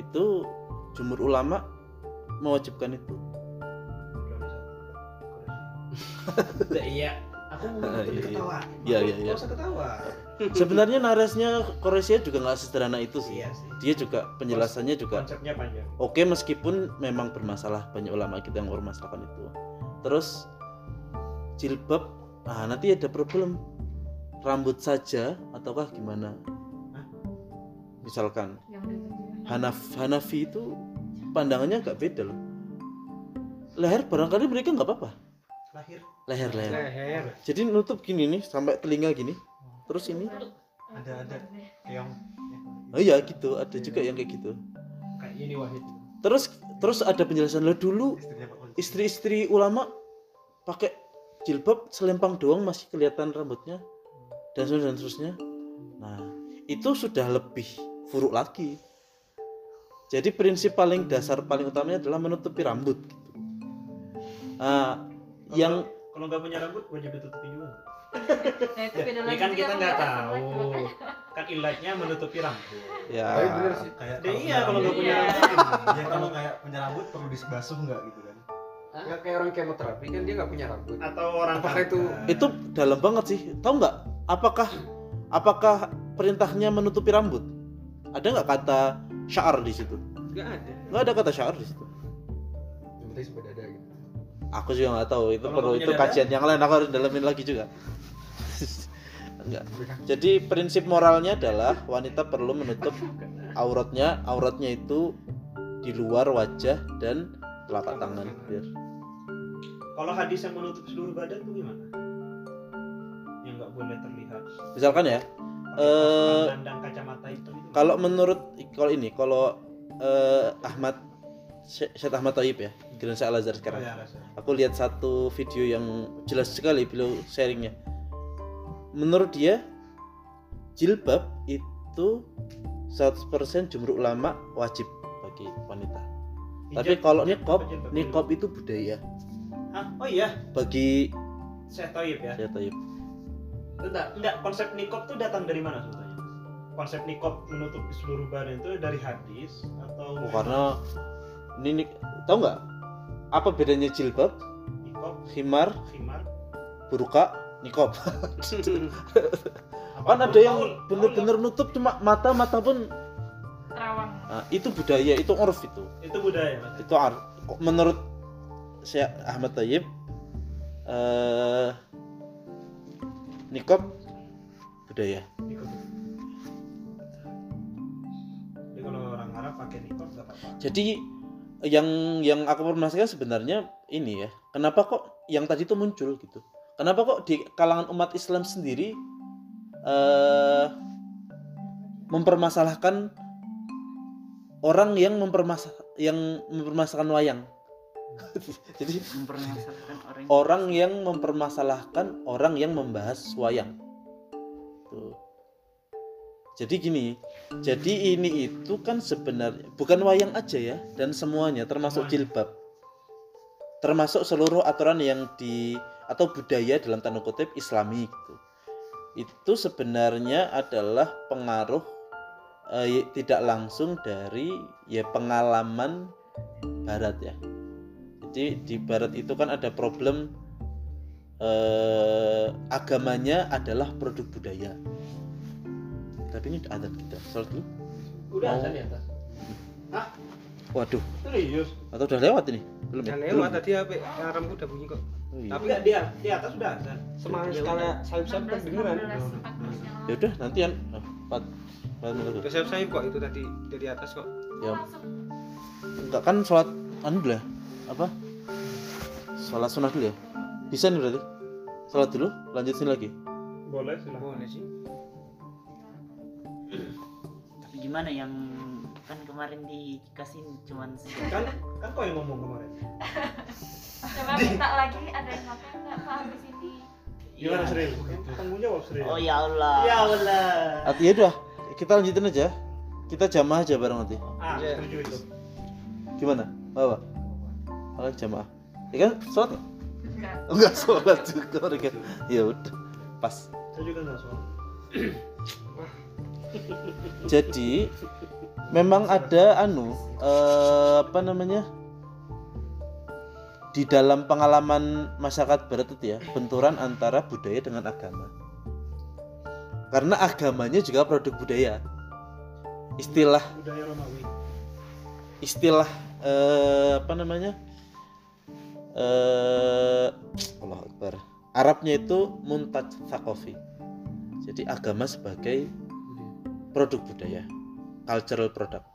Itu jumhur ulama mewajibkan itu. Iya, aku mau Iya, iya. ketawa. Iya, iya, iya. Ketawa. sebenarnya narasnya Korea juga nggak sederhana itu sih Iya sih. dia juga penjelasannya juga Konsepnya panjang. oke meskipun memang bermasalah banyak ulama kita yang bermasalahkan itu terus jilbab nah nanti ada problem rambut saja ataukah gimana misalkan Hanaf Hanafi itu pandangannya agak beda loh leher barangkali mereka nggak apa-apa Lahir. leher leher. Leher. jadi nutup gini nih sampai telinga gini. Terus ini? Ada ada. Keong. Oh iya gitu. Ada juga yang kayak gitu. Kayak ini Wahid. terus terus ada penjelasan lo dulu istri-istri ulama pakai jilbab selempang doang masih kelihatan rambutnya dan seterusnya dan seterusnya. Nah itu sudah lebih furuk lagi. Jadi prinsip paling dasar paling utamanya adalah menutupi rambut gitu. Nah, yang Kalau nggak punya rambut wajib ditutupi juga. nah itu beda Ya kan kita nggak tahu. Kan ilatnya menutupi rambut. ya. Tapi bener sih. Kayak Ya iya kalau nggak punya rambut. ya. Kalau kayak punya rambut perlu dibasuh nggak gitu kan? Ya kayak orang kemoterapi kan dia nggak punya rambut. Atau orang Apakah itu- itu dalam banget sih. Tahu nggak? Apakah apakah perintahnya menutupi rambut? Ada nggak kata syar di situ? Nggak ada. Nggak ada kata syaur di situ. Yang penting sampai dada gitu aku juga nggak tahu itu Kalau perlu itu kajian yang lain aku harus dalamin lagi juga. Enggak jadi prinsip moralnya adalah wanita perlu menutup auratnya auratnya itu di luar wajah dan telapak tangan. Biar. Kalau hadis yang menutup seluruh badan itu gimana? Yang nggak boleh terlihat. misalkan ya Eh, kacamata itu. itu kalau menurut kalau ini kalau eh, Ahmad Syekh Ahmad Taib ya Gereja Al Azhar Oh, sekarang ya, rasa. aku lihat satu video yang jelas sekali beliau sharingnya menurut dia jilbab itu 100% jumhur ulama wajib bagi wanita tapi kalau nikob nikob itu budaya Hah? Oh iya, bagi saya Toyib ya. saya Taib Enggak, enggak konsep nikob tuh datang dari mana sebetulnya? Konsep nikob menutupi seluruh badan itu dari hadis atau Oh, karena ini tahu nggak apa bedanya jilbab? Nikob, khimar. Khimar, burka. Nikob kan ada yang bener-bener nutup cuma mata mata pun terawang. Nah, itu budaya itu urf itu. Itu budaya mas. itu ar- menurut Syekh Ahmad Tayyib eh nikob budaya. Nikob. Jadi kalau orang Arab pakai nikob apa-apa. jadi yang yang aku permasalahkan sebenarnya ini ya kenapa kok yang tadi itu muncul gitu kenapa kok di kalangan umat Islam sendiri eh mempermasalahkan orang yang mempermasal yang mempermasalahkan wayang jadi mempermasalahkan orang orang yang mempermasalahkan orang yang membahas wayang. Tuh. Jadi gini, jadi ini itu kan sebenarnya bukan wayang aja ya dan semuanya termasuk jilbab. Termasuk seluruh aturan yang di atau budaya dalam tanda kutip Islami gitu. Itu sebenarnya adalah pengaruh eh, tidak langsung dari ya pengalaman barat ya. Jadi di barat itu kan ada problem eh, agamanya adalah produk budaya. Tapi ini adat kita. Salat dulu. Udah Oh. ada di atas. Waduh, Serius? atau udah lewat ini? Belum ya? Belum. lewat tadi HP alarmku udah bunyi kok Oh, iya. Tapi Enggak dia di atas sudah ada. semangat Ya sekali udah. sayap sayap kedengeran 16, 14 yang lalu. Ya udah nantian. Oh, empat empat menit udah sayap kok itu tadi dari atas kok Ya, enggak kan sholat anu dulu ya? Apa? Sholat sunat dulu ya? Bisa nih berarti? Sholat dulu, lanjutin lagi. Boleh silahkan. boleh sih gimana yang kan kemarin dikasih cuman sejam Kan kan kau yang ngomong kemarin. coba minta lagi ada yang makan nggak pak habis ini Gimana serius? Tanggung jawab serius. oh ya Allah Ya Allah. Artinya ya udah, kita lanjutin aja. Kita jamaah aja bareng nanti. Ah, Iya. setuju itu. Gimana? Apa? Kalau jamaah. Ya kan sholat nggak? enggak Enggak sholat juga mereka. Ya udah, pas. Saya juga nggak soal. Jadi memang ada anu eh, apa namanya di dalam pengalaman masyarakat barat itu ya benturan antara budaya dengan agama. Karena agamanya juga produk budaya. Istilah Budaya Romawi. istilah eh, apa namanya eh Allah Akbar Arabnya itu muntaj thakofi jadi agama sebagai produk budaya cultural product.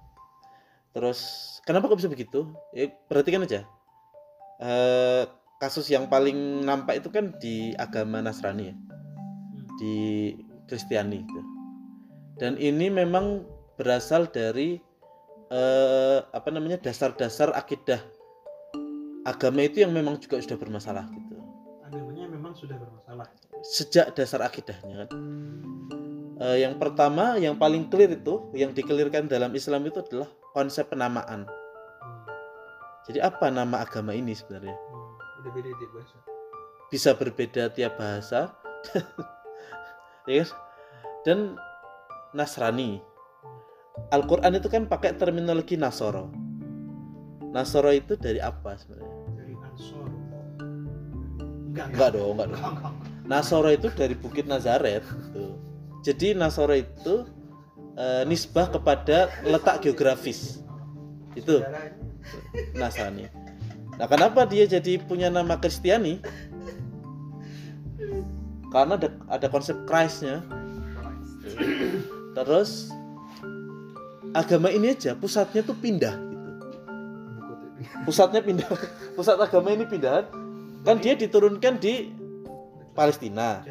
Terus kenapa kok bisa begitu? Ya perhatikan aja. Eh, kasus yang paling nampak itu kan di agama Nasrani ya di Kristiani gitu. dan ini memang berasal dari eh, apa namanya dasar-dasar akidah agama itu yang memang juga sudah bermasalah gitu. Agamanya memang sudah bermasalah. sejak dasar akidahnya kan Eh, yang pertama yang paling clear itu yang dikelirkan dalam Islam itu adalah konsep penamaan. Jadi apa nama agama ini sebenarnya? Tiap bahasa. Bisa berbeda tiap bahasa. Ya kan? dan Nasrani. Al-Quran itu kan pakai terminologi Nasoro. Nasoro itu dari apa sebenarnya? Dari Ansor. Enggak, enggak dong enggak dong. Nasoro itu dari Bukit Nazaret gitu. Jadi Nasoro itu eh, nisbah kepada letak geografis. Itu. Nasrani. Nah kenapa dia jadi punya nama Kristiani? Karena ada, ada konsep Christnya. Terus agama ini aja pusatnya tuh pindah gitu. Pusatnya pindah. Pusat agama ini pindah kan dia diturunkan di Palestina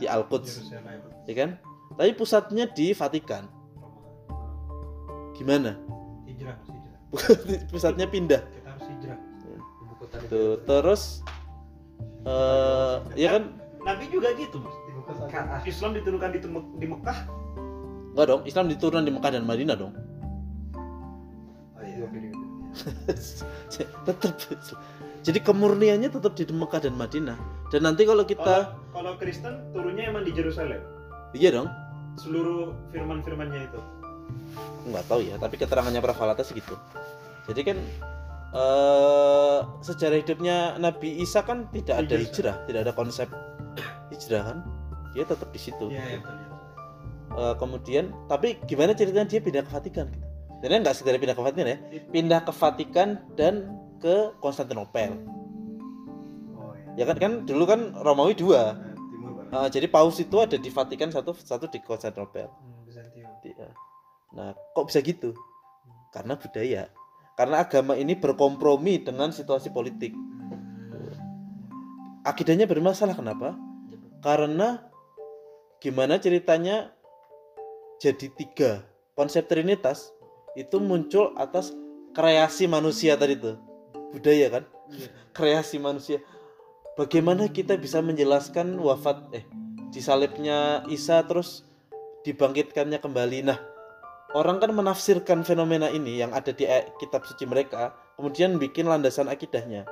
Di Al-Quds. Jerusalem ya kan? Tapi pusatnya di Vatikan. Gimana? Hijrah Mas, hijrah. Pusatnya pindah. Kita harus hijrah. Ibu kota tuh terus eh ya kan? Nabi juga gitu mas. Kota. Islam diturunkan di, di Mekah? Enggak dong Islam diturunkan di Mekah dan Madinah dong. Oh, periode. tetap jadi kemurniannya tetap di Mekah dan Madinah. Dan nanti kalau kita kalau, kalau Kristen turunnya emang di Jerusalem iya dong. Seluruh firman-firmannya itu? Nggak tahu ya tapi keterangannya Pravalata sih gitu jadi kan eh sejarah hidupnya Nabi Isa kan tidak ada Hijrah. hijrah tidak ada konsep hijrah kan dia tetap di situ. Iya iya betul. Iya. Eh, kemudian tapi gimana ceritanya dia pindah ke Vatikan? Gitu dan nggak sekedar pindah ke Vatikan ya. Pindah ke Vatikan dan ke Konstantinopel. Oh ya ya kan kan dulu kan Romawi dua. Nah, Eh, jadi paus itu ada di Vatikan satu satu di Konstantinopel. Hmm, eh. nah kok bisa gitu? Karena budaya. Karena agama ini berkompromi dengan situasi politik. Akidahnya bermasalah kenapa? Karena gimana ceritanya jadi tiga konsep trinitas itu muncul atas kreasi manusia tadi tuh budaya kan? Kreasi manusia. Bagaimana kita bisa menjelaskan wafat eh disalibnya Isa terus dibangkitkannya kembali? Nah orang kan menafsirkan fenomena ini yang ada di eh, kitab suci mereka kemudian bikin landasan akidahnya.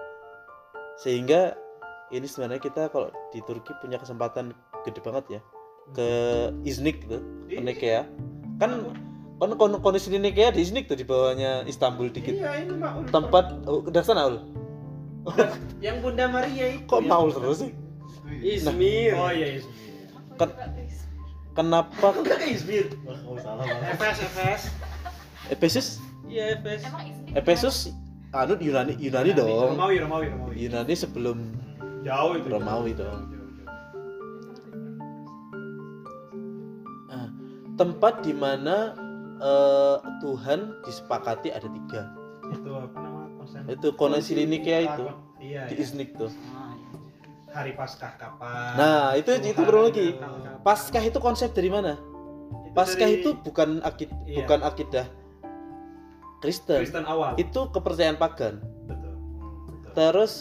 Sehingga ini sebenarnya kita kalau di Turki punya kesempatan gede banget ya ke Iznik tuh ke Nikea kan kan kon- kondisi di Nikea di Iznik tuh di bawahnya Istanbul dikit. Iya ini Maul. Tempat oh, udah sana Ul yang Bunda Maria itu. Kok yang- Maul terus sih? Izmir. oh iya Izmir. Kan- kenapa? Enggak Izmir Wah, kamu salah malah FS FS Efesus? Iya, Fes. Emang Izmir Efesus? anu Yunani Yunani dong. Romawi Romawi Romawi. Yunani sebelum jauh itu. Romawi jauh, dong. jauh. tempat di mana eh, Tuhan disepakati ada tiga. Itu apa nama? Konsen itu konsili Nikea itu. iya di iya. Iznik tuh. Ah, iya. hari Paskah kapan? Nah, itu- itu Tuhan berulang lagi. Paskah itu konsep dari mana? Itu Paskah dari itu bukan akid Iya. bukan akidah Kristen. Kristen awal. Itu kepercayaan pagan. Betul. Betul. Terus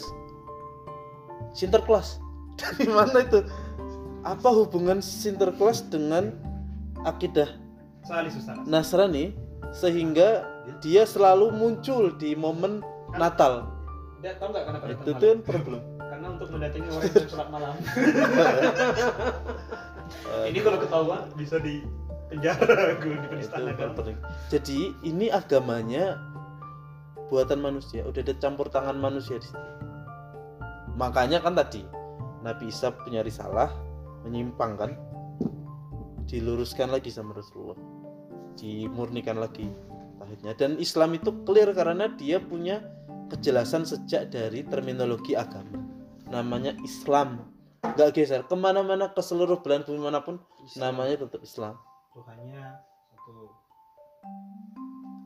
Sinterklas. Dari mana itu? Apa hubungan Sinterklas dengan akidah Nasrani sehingga dia selalu muncul di momen Natal. Tahu nggak kenapa itu tuh kan problem. Karena untuk mendatangi orang yang sholat malam. Ini kalau ketahuan bisa di penjara gue di penistaan agama. jadi ini agamanya buatan manusia. Udah ada campur tangan manusia di situ. Makanya kan tadi Nabi Isa punya risalah menyimpang kan diluruskan lagi sama Rasulullah dimurnikan lagi. Tauhidnya dan Islam itu clear karena dia punya kejelasan sejak dari terminologi agama. Namanya Islam. Nggak geser. Ke mana-mana ke seluruh belahan bumi mana pun namanya tetap Islam. Tuhannya satu.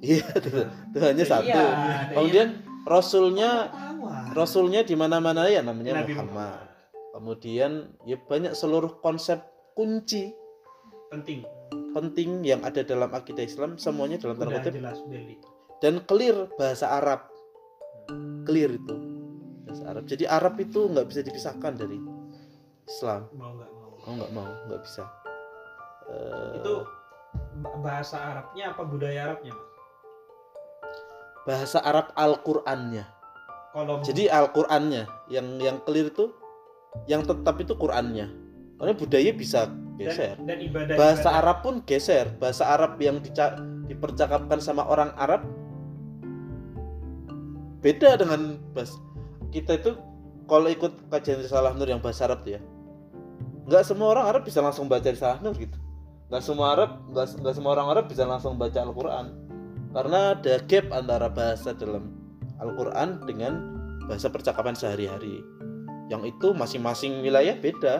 Iya, Tuhan- Tuhannya satu. Iya, Kemudian rasulnya rasulnya di mana-mana ya namanya Nabi Muhammad. Kemudian ya banyak seluruh konsep kunci. Penting. Penting yang ada dalam akidah Islam semuanya dalam tanda kutip dan clear bahasa Arab. Clear itu bahasa Arab. Jadi Arab itu nggak bisa dipisahkan dari Islam. Mau nggak mau. Oh nggak mau, nggak bisa. Eh, Itu ba- bahasa Arabnya apa budaya Arabnya? Bahasa Arab Al-Qur'annya. Kalau Jadi Al-Qur'annya yang yang clear itu yang tetap itu Qur'annya. Karena budaya bisa geser. dan, dan ibadah Bahasa ibadah- Arab pun geser. Bahasa Arab yang dica- dipercakapkan sama orang Arab beda dengan bahasa kita itu kalau ikut kajian Risalah Nur yang bahasa Arab tuh ya. Nggak semua orang Arab bisa langsung baca Risalah Nur gitu. Nggak semua Arab nggak, nggak semua orang Arab bisa langsung baca Al-Qur'an. karena ada gap antara bahasa dalam Al-Quran dengan bahasa percakapan sehari-hari yang itu masing-masing wilayah beda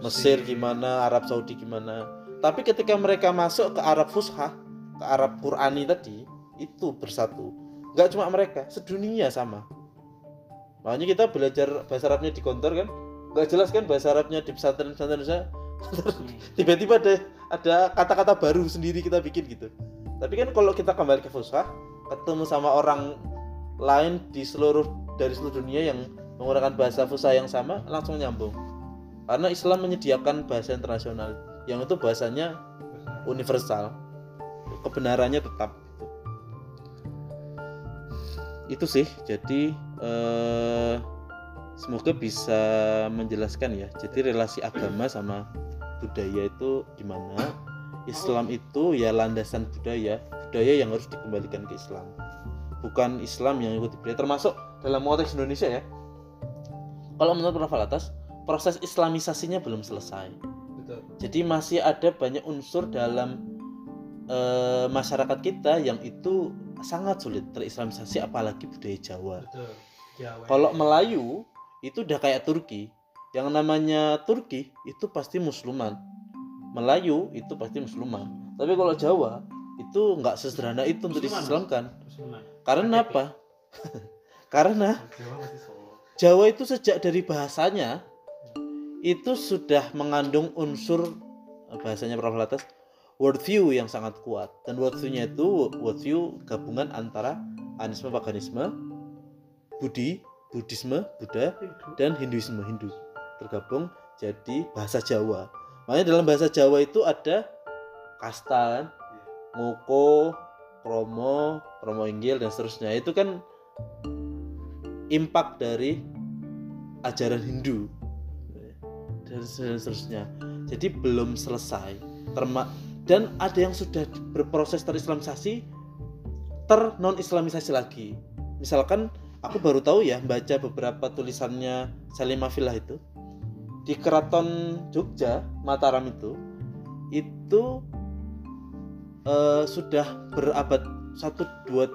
Mesir gimana Arab Saudi gimana. Tapi ketika mereka masuk ke Arab Fushah ke Arab Qurani tadi itu bersatu. Nggak cuma mereka sedunia sama. Makanya kita belajar bahasa Arabnya di kantor kan? Nggak jelas kan bahasa Arabnya di pesantren pesantren saya tiba-tiba ada ada kata-kata baru sendiri kita bikin gitu. Tapi kan kalau kita kembali ke Fushah ketemu sama orang lain di seluruh dari seluruh dunia yang menggunakan bahasa Fushah yang sama langsung nyambung karena Islam menyediakan bahasa internasional. Yang itu bahasanya universal. Kebenarannya tetap. Itu sih. Jadi eh, semoga bisa menjelaskan ya. Jadi relasi agama sama budaya itu gimana? Islam itu ya landasan budaya. Budaya yang harus dikembalikan ke Islam. Bukan Islam yang ikut budaya termasuk dalam konteks Indonesia ya. Kalau menurut Prof. Alatas proses islamisasinya belum selesai betul jadi masih ada banyak unsur dalam eh, masyarakat kita yang itu sangat sulit terislamisasi apalagi budaya Jawa betul Jawa kalau Melayu itu udah kayak Turki. Yang namanya Turki itu pasti Musliman. Melayu itu pasti Musliman. Tapi kalau Jawa itu nggak sesederhana itu untuk Musliman. Musliman. Karena apa? Karena Jawa itu sejak dari bahasanya itu sudah mengandung unsur bahasanya Prof. Latas worldview yang sangat kuat. Dan worldview-nya itu worldview gabungan antara anisme paganisme Budi Buddhisme Buddha dan Hinduisme Hindu. Tergabung jadi bahasa Jawa. Makanya dalam bahasa Jawa itu ada kasta kan? Ngoko kromo kromo inggil dan seterusnya. Itu kan impak dari ajaran Hindu dan seterusnya. Jadi belum selesai. Terma dan ada yang sudah berproses terislamisasi ter non islamisasi lagi. Misalkan aku baru tahu ya baca beberapa tulisannya Salimah Filah itu. Di keraton Jogja Mataram itu itu eh, sudah berabad satu dua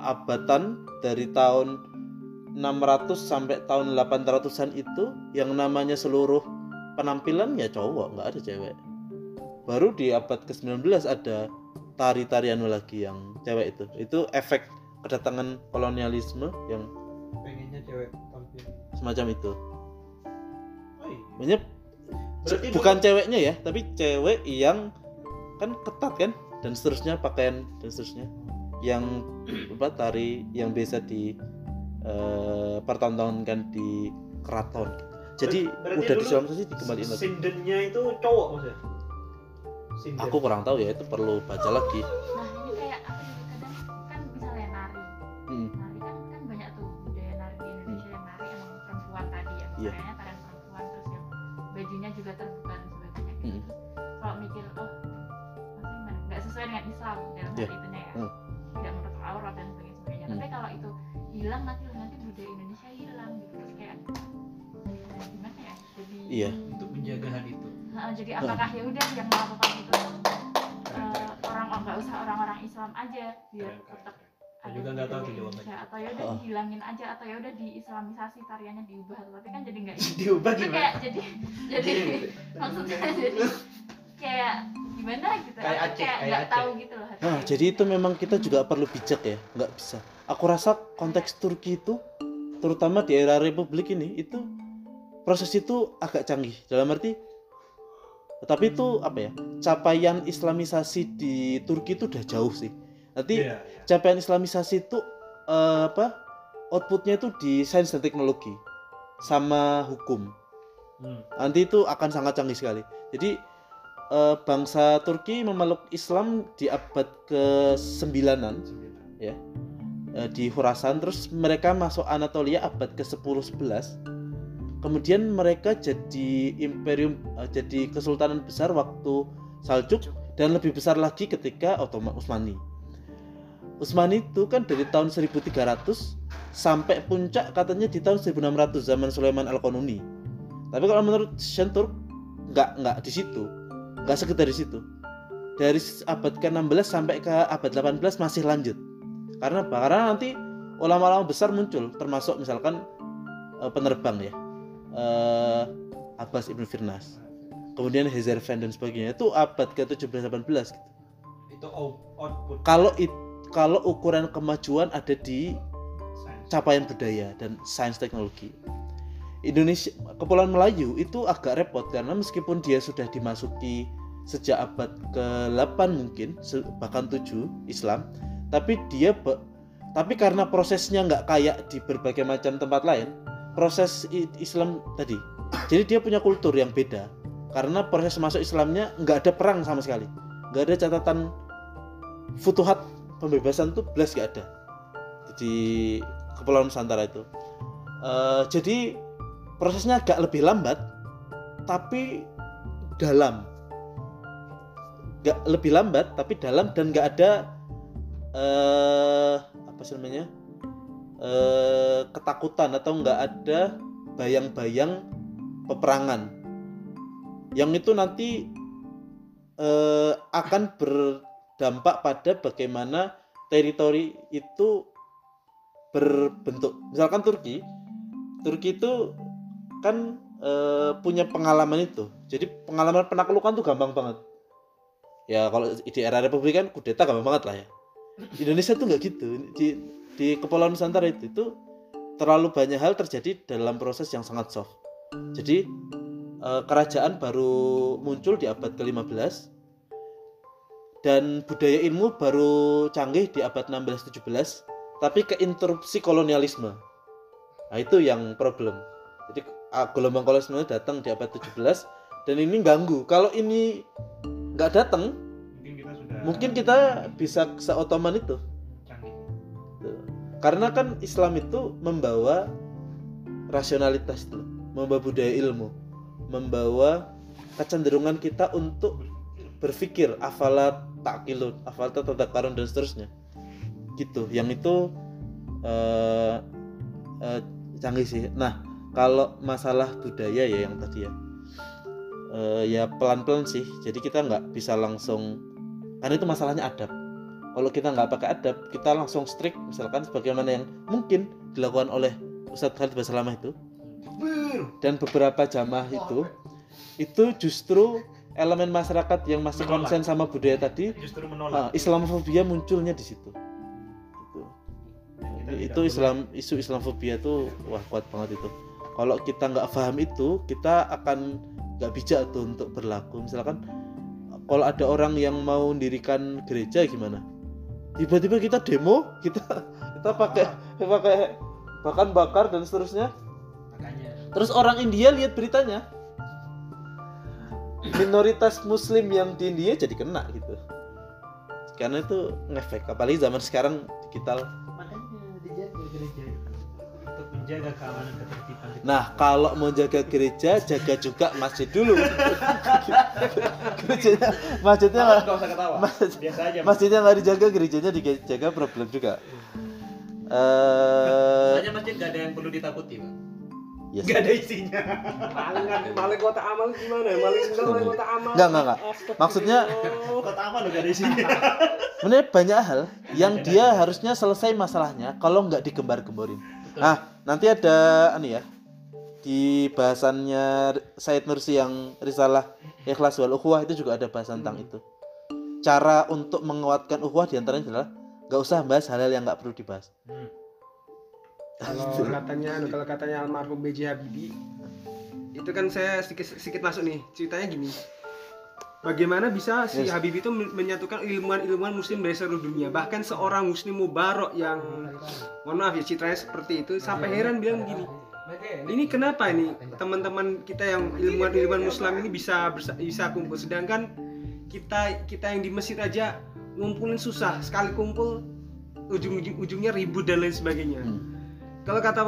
abatan dari tahun 600 sampai tahun 800-an itu yang namanya seluruh penampilan ya cowok nggak ada cewek. Baru di abad ke-19 ada tari-tarian lagi yang cewek itu. Itu efek kedatangan kolonialisme yang pengennya cewek tampil. semacam itu. Oh iya. Berarti bukan ceweknya ya tapi cewek yang kan ketat kan? Dan seterusnya pakaian dan seterusnya. Yang apa tari yang biasa di eh, pertontonkan di keraton jadi Berarti udah diislamisasi dikembaliin lagi sindennya itu cowok maksudnya Sinden. aku kurang tahu ya itu perlu baca lagi nah ini kayak aku juga kadang kan misalnya nari Hmm. nari kan kan banyak tuh budaya nari di Indonesia yang nari emang perempuan tadi ya Iya. pakaiannya Iya. untuk menjaga hal itu Heeh, jadi apakah ya udah yang melakukan itu eh, orang nggak usah orang-orang Islam aja biar Keren, keren, tetap keren. ada Saya juga nggak tahu jawabannya. Atau ya udah Oh. dihilangin aja atau ya udah diislamisasi tariannya diubah tapi kan jadi nggak diubah itu gimana kayak jadi jadi maksudnya jadi kayak gimana gitu Kayak Aceh, kayak kayak nggak Aceh. tahu gitu loh Nah, jadi itu memang kita juga perlu bijak ya, nggak bisa. Aku rasa konteks Turki itu, terutama di era Republik ini, itu proses itu agak canggih. Dalam arti, tapi itu apa ya? Capaian Islamisasi di Turki itu udah jauh sih. Nanti Iya, iya. capaian Islamisasi itu eh, apa? Outputnya itu di sains dan teknologi sama hukum. Hmm. Nanti itu akan sangat canggih sekali. Jadi eh, bangsa Turki memeluk Islam di abad ke-9-an eh, di Khurasan terus mereka masuk Anatolia abad ke-10 11. Kemudian mereka jadi imperium eh, jadi kesultanan besar waktu Saljuk dan lebih besar lagi ketika Ottoman Utsmani. Utsmani itu kan dari tahun 1300 sampai puncak katanya di tahun 1600 zaman Sulaiman Al-Qanuni. Tapi kalau menurut Shenturk nggak nggak di situ, nggak sekedar di situ. dari abad ke-16 sampai ke abad 18 masih lanjut. Karena apa? Karena nanti ulama-ulama besar muncul termasuk misalkan eh, penerbang ya. Eh, Abbas Ibn Firnas. Kemudian Hezarfen dan sebagainya itu abad ke-17 18 gitu. itu out- output Kalau it, kalau ukuran kemajuan ada di capaian budaya dan sains teknologi. Indonesia Kepulauan Melayu itu agak repot karena meskipun dia sudah dimasuki sejak abad ke-8 mungkin bahkan 7 Islam, tapi dia tapi karena prosesnya nggak kayak di berbagai macam tempat lain, proses Islam tadi. Jadi dia punya kultur yang beda karena proses masuk Islamnya nggak ada perang sama sekali, nggak ada catatan futuhat pembebasan tuh belas nggak ada di Kepulauan Nusantara itu. Eh, jadi prosesnya agak lebih lambat, tapi dalam. Gak lebih lambat, tapi dalam dan nggak ada eh apa sih namanya eh ketakutan atau nggak ada bayang-bayang peperangan yang itu nanti eh, akan berdampak pada bagaimana teritori itu berbentuk. Misalkan Turki Turki itu kan eh, punya pengalaman itu. Jadi pengalaman penaklukan tuh gampang banget. Ya kalau di era Republik kan kudeta gampang banget lah ya. Indonesia tuh nggak gitu. Di di Kepulauan Nusantara itu itu terlalu banyak hal terjadi dalam proses yang sangat soft. Jadi eh, kerajaan baru muncul di abad ke-15 dan budaya ilmu baru canggih di abad 16-17 tapi keinterupsi kolonialisme. Nah itu yang problem. Jadi ah, gelombang kolonialisme datang di abad 17 dan ini ganggu. Kalau ini nggak datang mungkin kita sudah mungkin kita bisa seotoman itu. Karena kan Islam itu membawa rasionalitas itu membawa budaya ilmu membawa kecenderungan kita untuk berpikir afala takilun afala tatadakarun dan seterusnya. Gitu yang itu eh, eh, canggih sih. Nah kalau masalah budaya ya yang tadi ya eh, ya pelan-pelan sih. Jadi kita nggak bisa langsung karena itu masalahnya adab kalau kita nggak pakai adab kita langsung strict misalkan sebagaimana yang mungkin dilakukan oleh Ustadz Khalid Basalamah itu. Dan beberapa jamaah itu itu justru elemen masyarakat yang masih Menolak. konsen sama budaya tadi justru menolak. Islamofobia munculnya di situ. Gitu. Itu Islam isu Islamofobia tuh wah kuat banget itu. Kalau kita nggak paham itu kita akan nggak bijak tuh untuk berlaku. Misalkan kalau ada orang yang mau mendirikan gereja gimana tiba-tiba kita demo kita kita pakai pakai bahkan bakar dan seterusnya. Makanya. Terus orang India lihat beritanya. Minoritas Muslim yang di India jadi kena gitu. Karena itu ngefek apalagi zaman sekarang digital. Makanya dijaga gereja untuk menjaga keamanan ketertiban Nah, kalau mau jaga gereja, jaga juga masjid dulu. Gerejanya, masjidnya nggak- nggak usah ketawa masjid, biasa aja masjidnya nggak dijaga, gerejanya dijaga problem juga. Eh, Soalnya masjid gak ada yang perlu ditakuti pak yes. Gak ada isinya Maling maling kota amal gimana? ya? Maling maling kota amal. Enggak, enggak, enggak. Maksudnya- Kota aman loh gak ada isinya Sebenarnya banyak hal yang dia harusnya selesai masalahnya kalau nggak digembar-gemborin. Nah, nanti ada anu ya di bahasannya Said Nursi yang risalah Ikhlas wal Ukhuwah itu juga ada bahasan tentang itu. Cara untuk menguatkan ukhuwah di antaranya adalah nggak usah bahas hal-hal yang nggak perlu dibahas. kalau katanya kalau katanya almarhum B.J. Habibie itu kan saya sedikit sedikit masuk nih ceritanya gini bagaimana bisa si Yes. Habibie itu men- menyatukan ilmuwan-ilmuwan muslim dari seluruh dunia bahkan seorang muslim mubarok yang mohon maaf ya citranya seperti itu sampai heran bilang gini ini kenapa ini teman-teman kita yang ilmuwan-ilmuwan muslim ini bisa bisa kumpul? Sedangkan kita kita yang di Mesir aja ngumpulin susah sekali kumpul ujung-ujung ujungnya ribut dan lain sebagainya. Hmm. kalau kata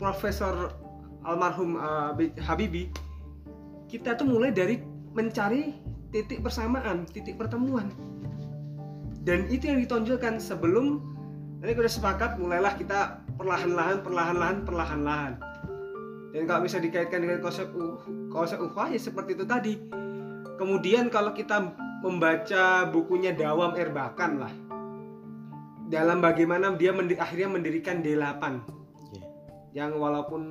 Profesor almarhum uh, Habibie kita tuh mulai dari mencari titik persamaan titik pertemuan. Dan itu yang ditonjolkan sebelum nanti udah sepakat mulailah kita perlahan-lahan perlahan-lahan perlahan-lahan dan kalau bisa dikaitkan dengan konsep uh, konsep ukhuwah ya seperti itu tadi. Kemudian kalau kita membaca bukunya Dawam Erbakan lah dalam bagaimana dia mendi- akhirnya mendirikan D8 Iya. yang walaupun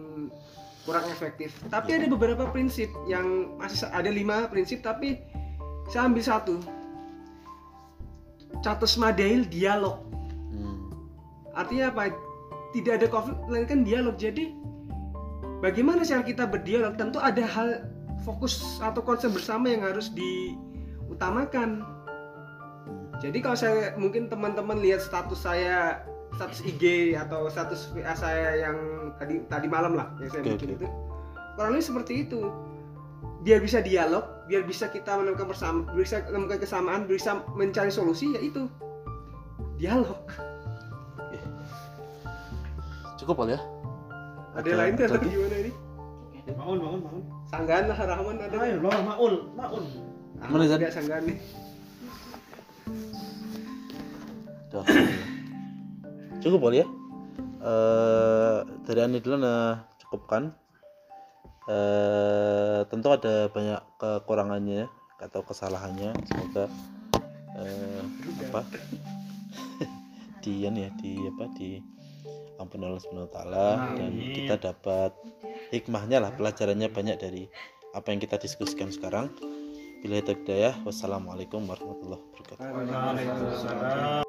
kurang efektif tapi ada beberapa prinsip yang masih ada lima prinsip tapi saya ambil satu. Catus Madail dialog. Hmm. artinya apa? Tidak ada konflik melainkan dialog. Jadi bagaimana cara kita berdialog? Tentu ada hal fokus atau konsep bersama yang harus diutamakan. Jadi kalau saya mungkin teman-teman lihat status saya status IG atau status WA saya yang tadi tadi malam lah yang saya bikin itu kurang lebih seperti itu. Biar bisa dialog biar bisa kita menemukan bersama bisa menemukan kesamaan bisa mencari solusi yaitu dialog. Cukup Al ya? Ada Ada- lain tuh atau gimana ini Maun, maun, maun. sanggahan lah Rahman ada Ayo, loh, maun, maun. Mana, Zan? tidak sanggahan nih Dah. Cukup Al ya? Eh dari Ani dulu nah cukupkan. Eh tentu ada banyak kekurangannya atau kesalahannya. Semoga eh, apa di ya di apa di ampun Allah Subhanahu wa taala dan kita dapat hikmahnya lah pelajarannya banyak dari apa yang kita diskusikan sekarang. Bila hidayah, wassalamualaikum warahmatullahi wabarakatuh.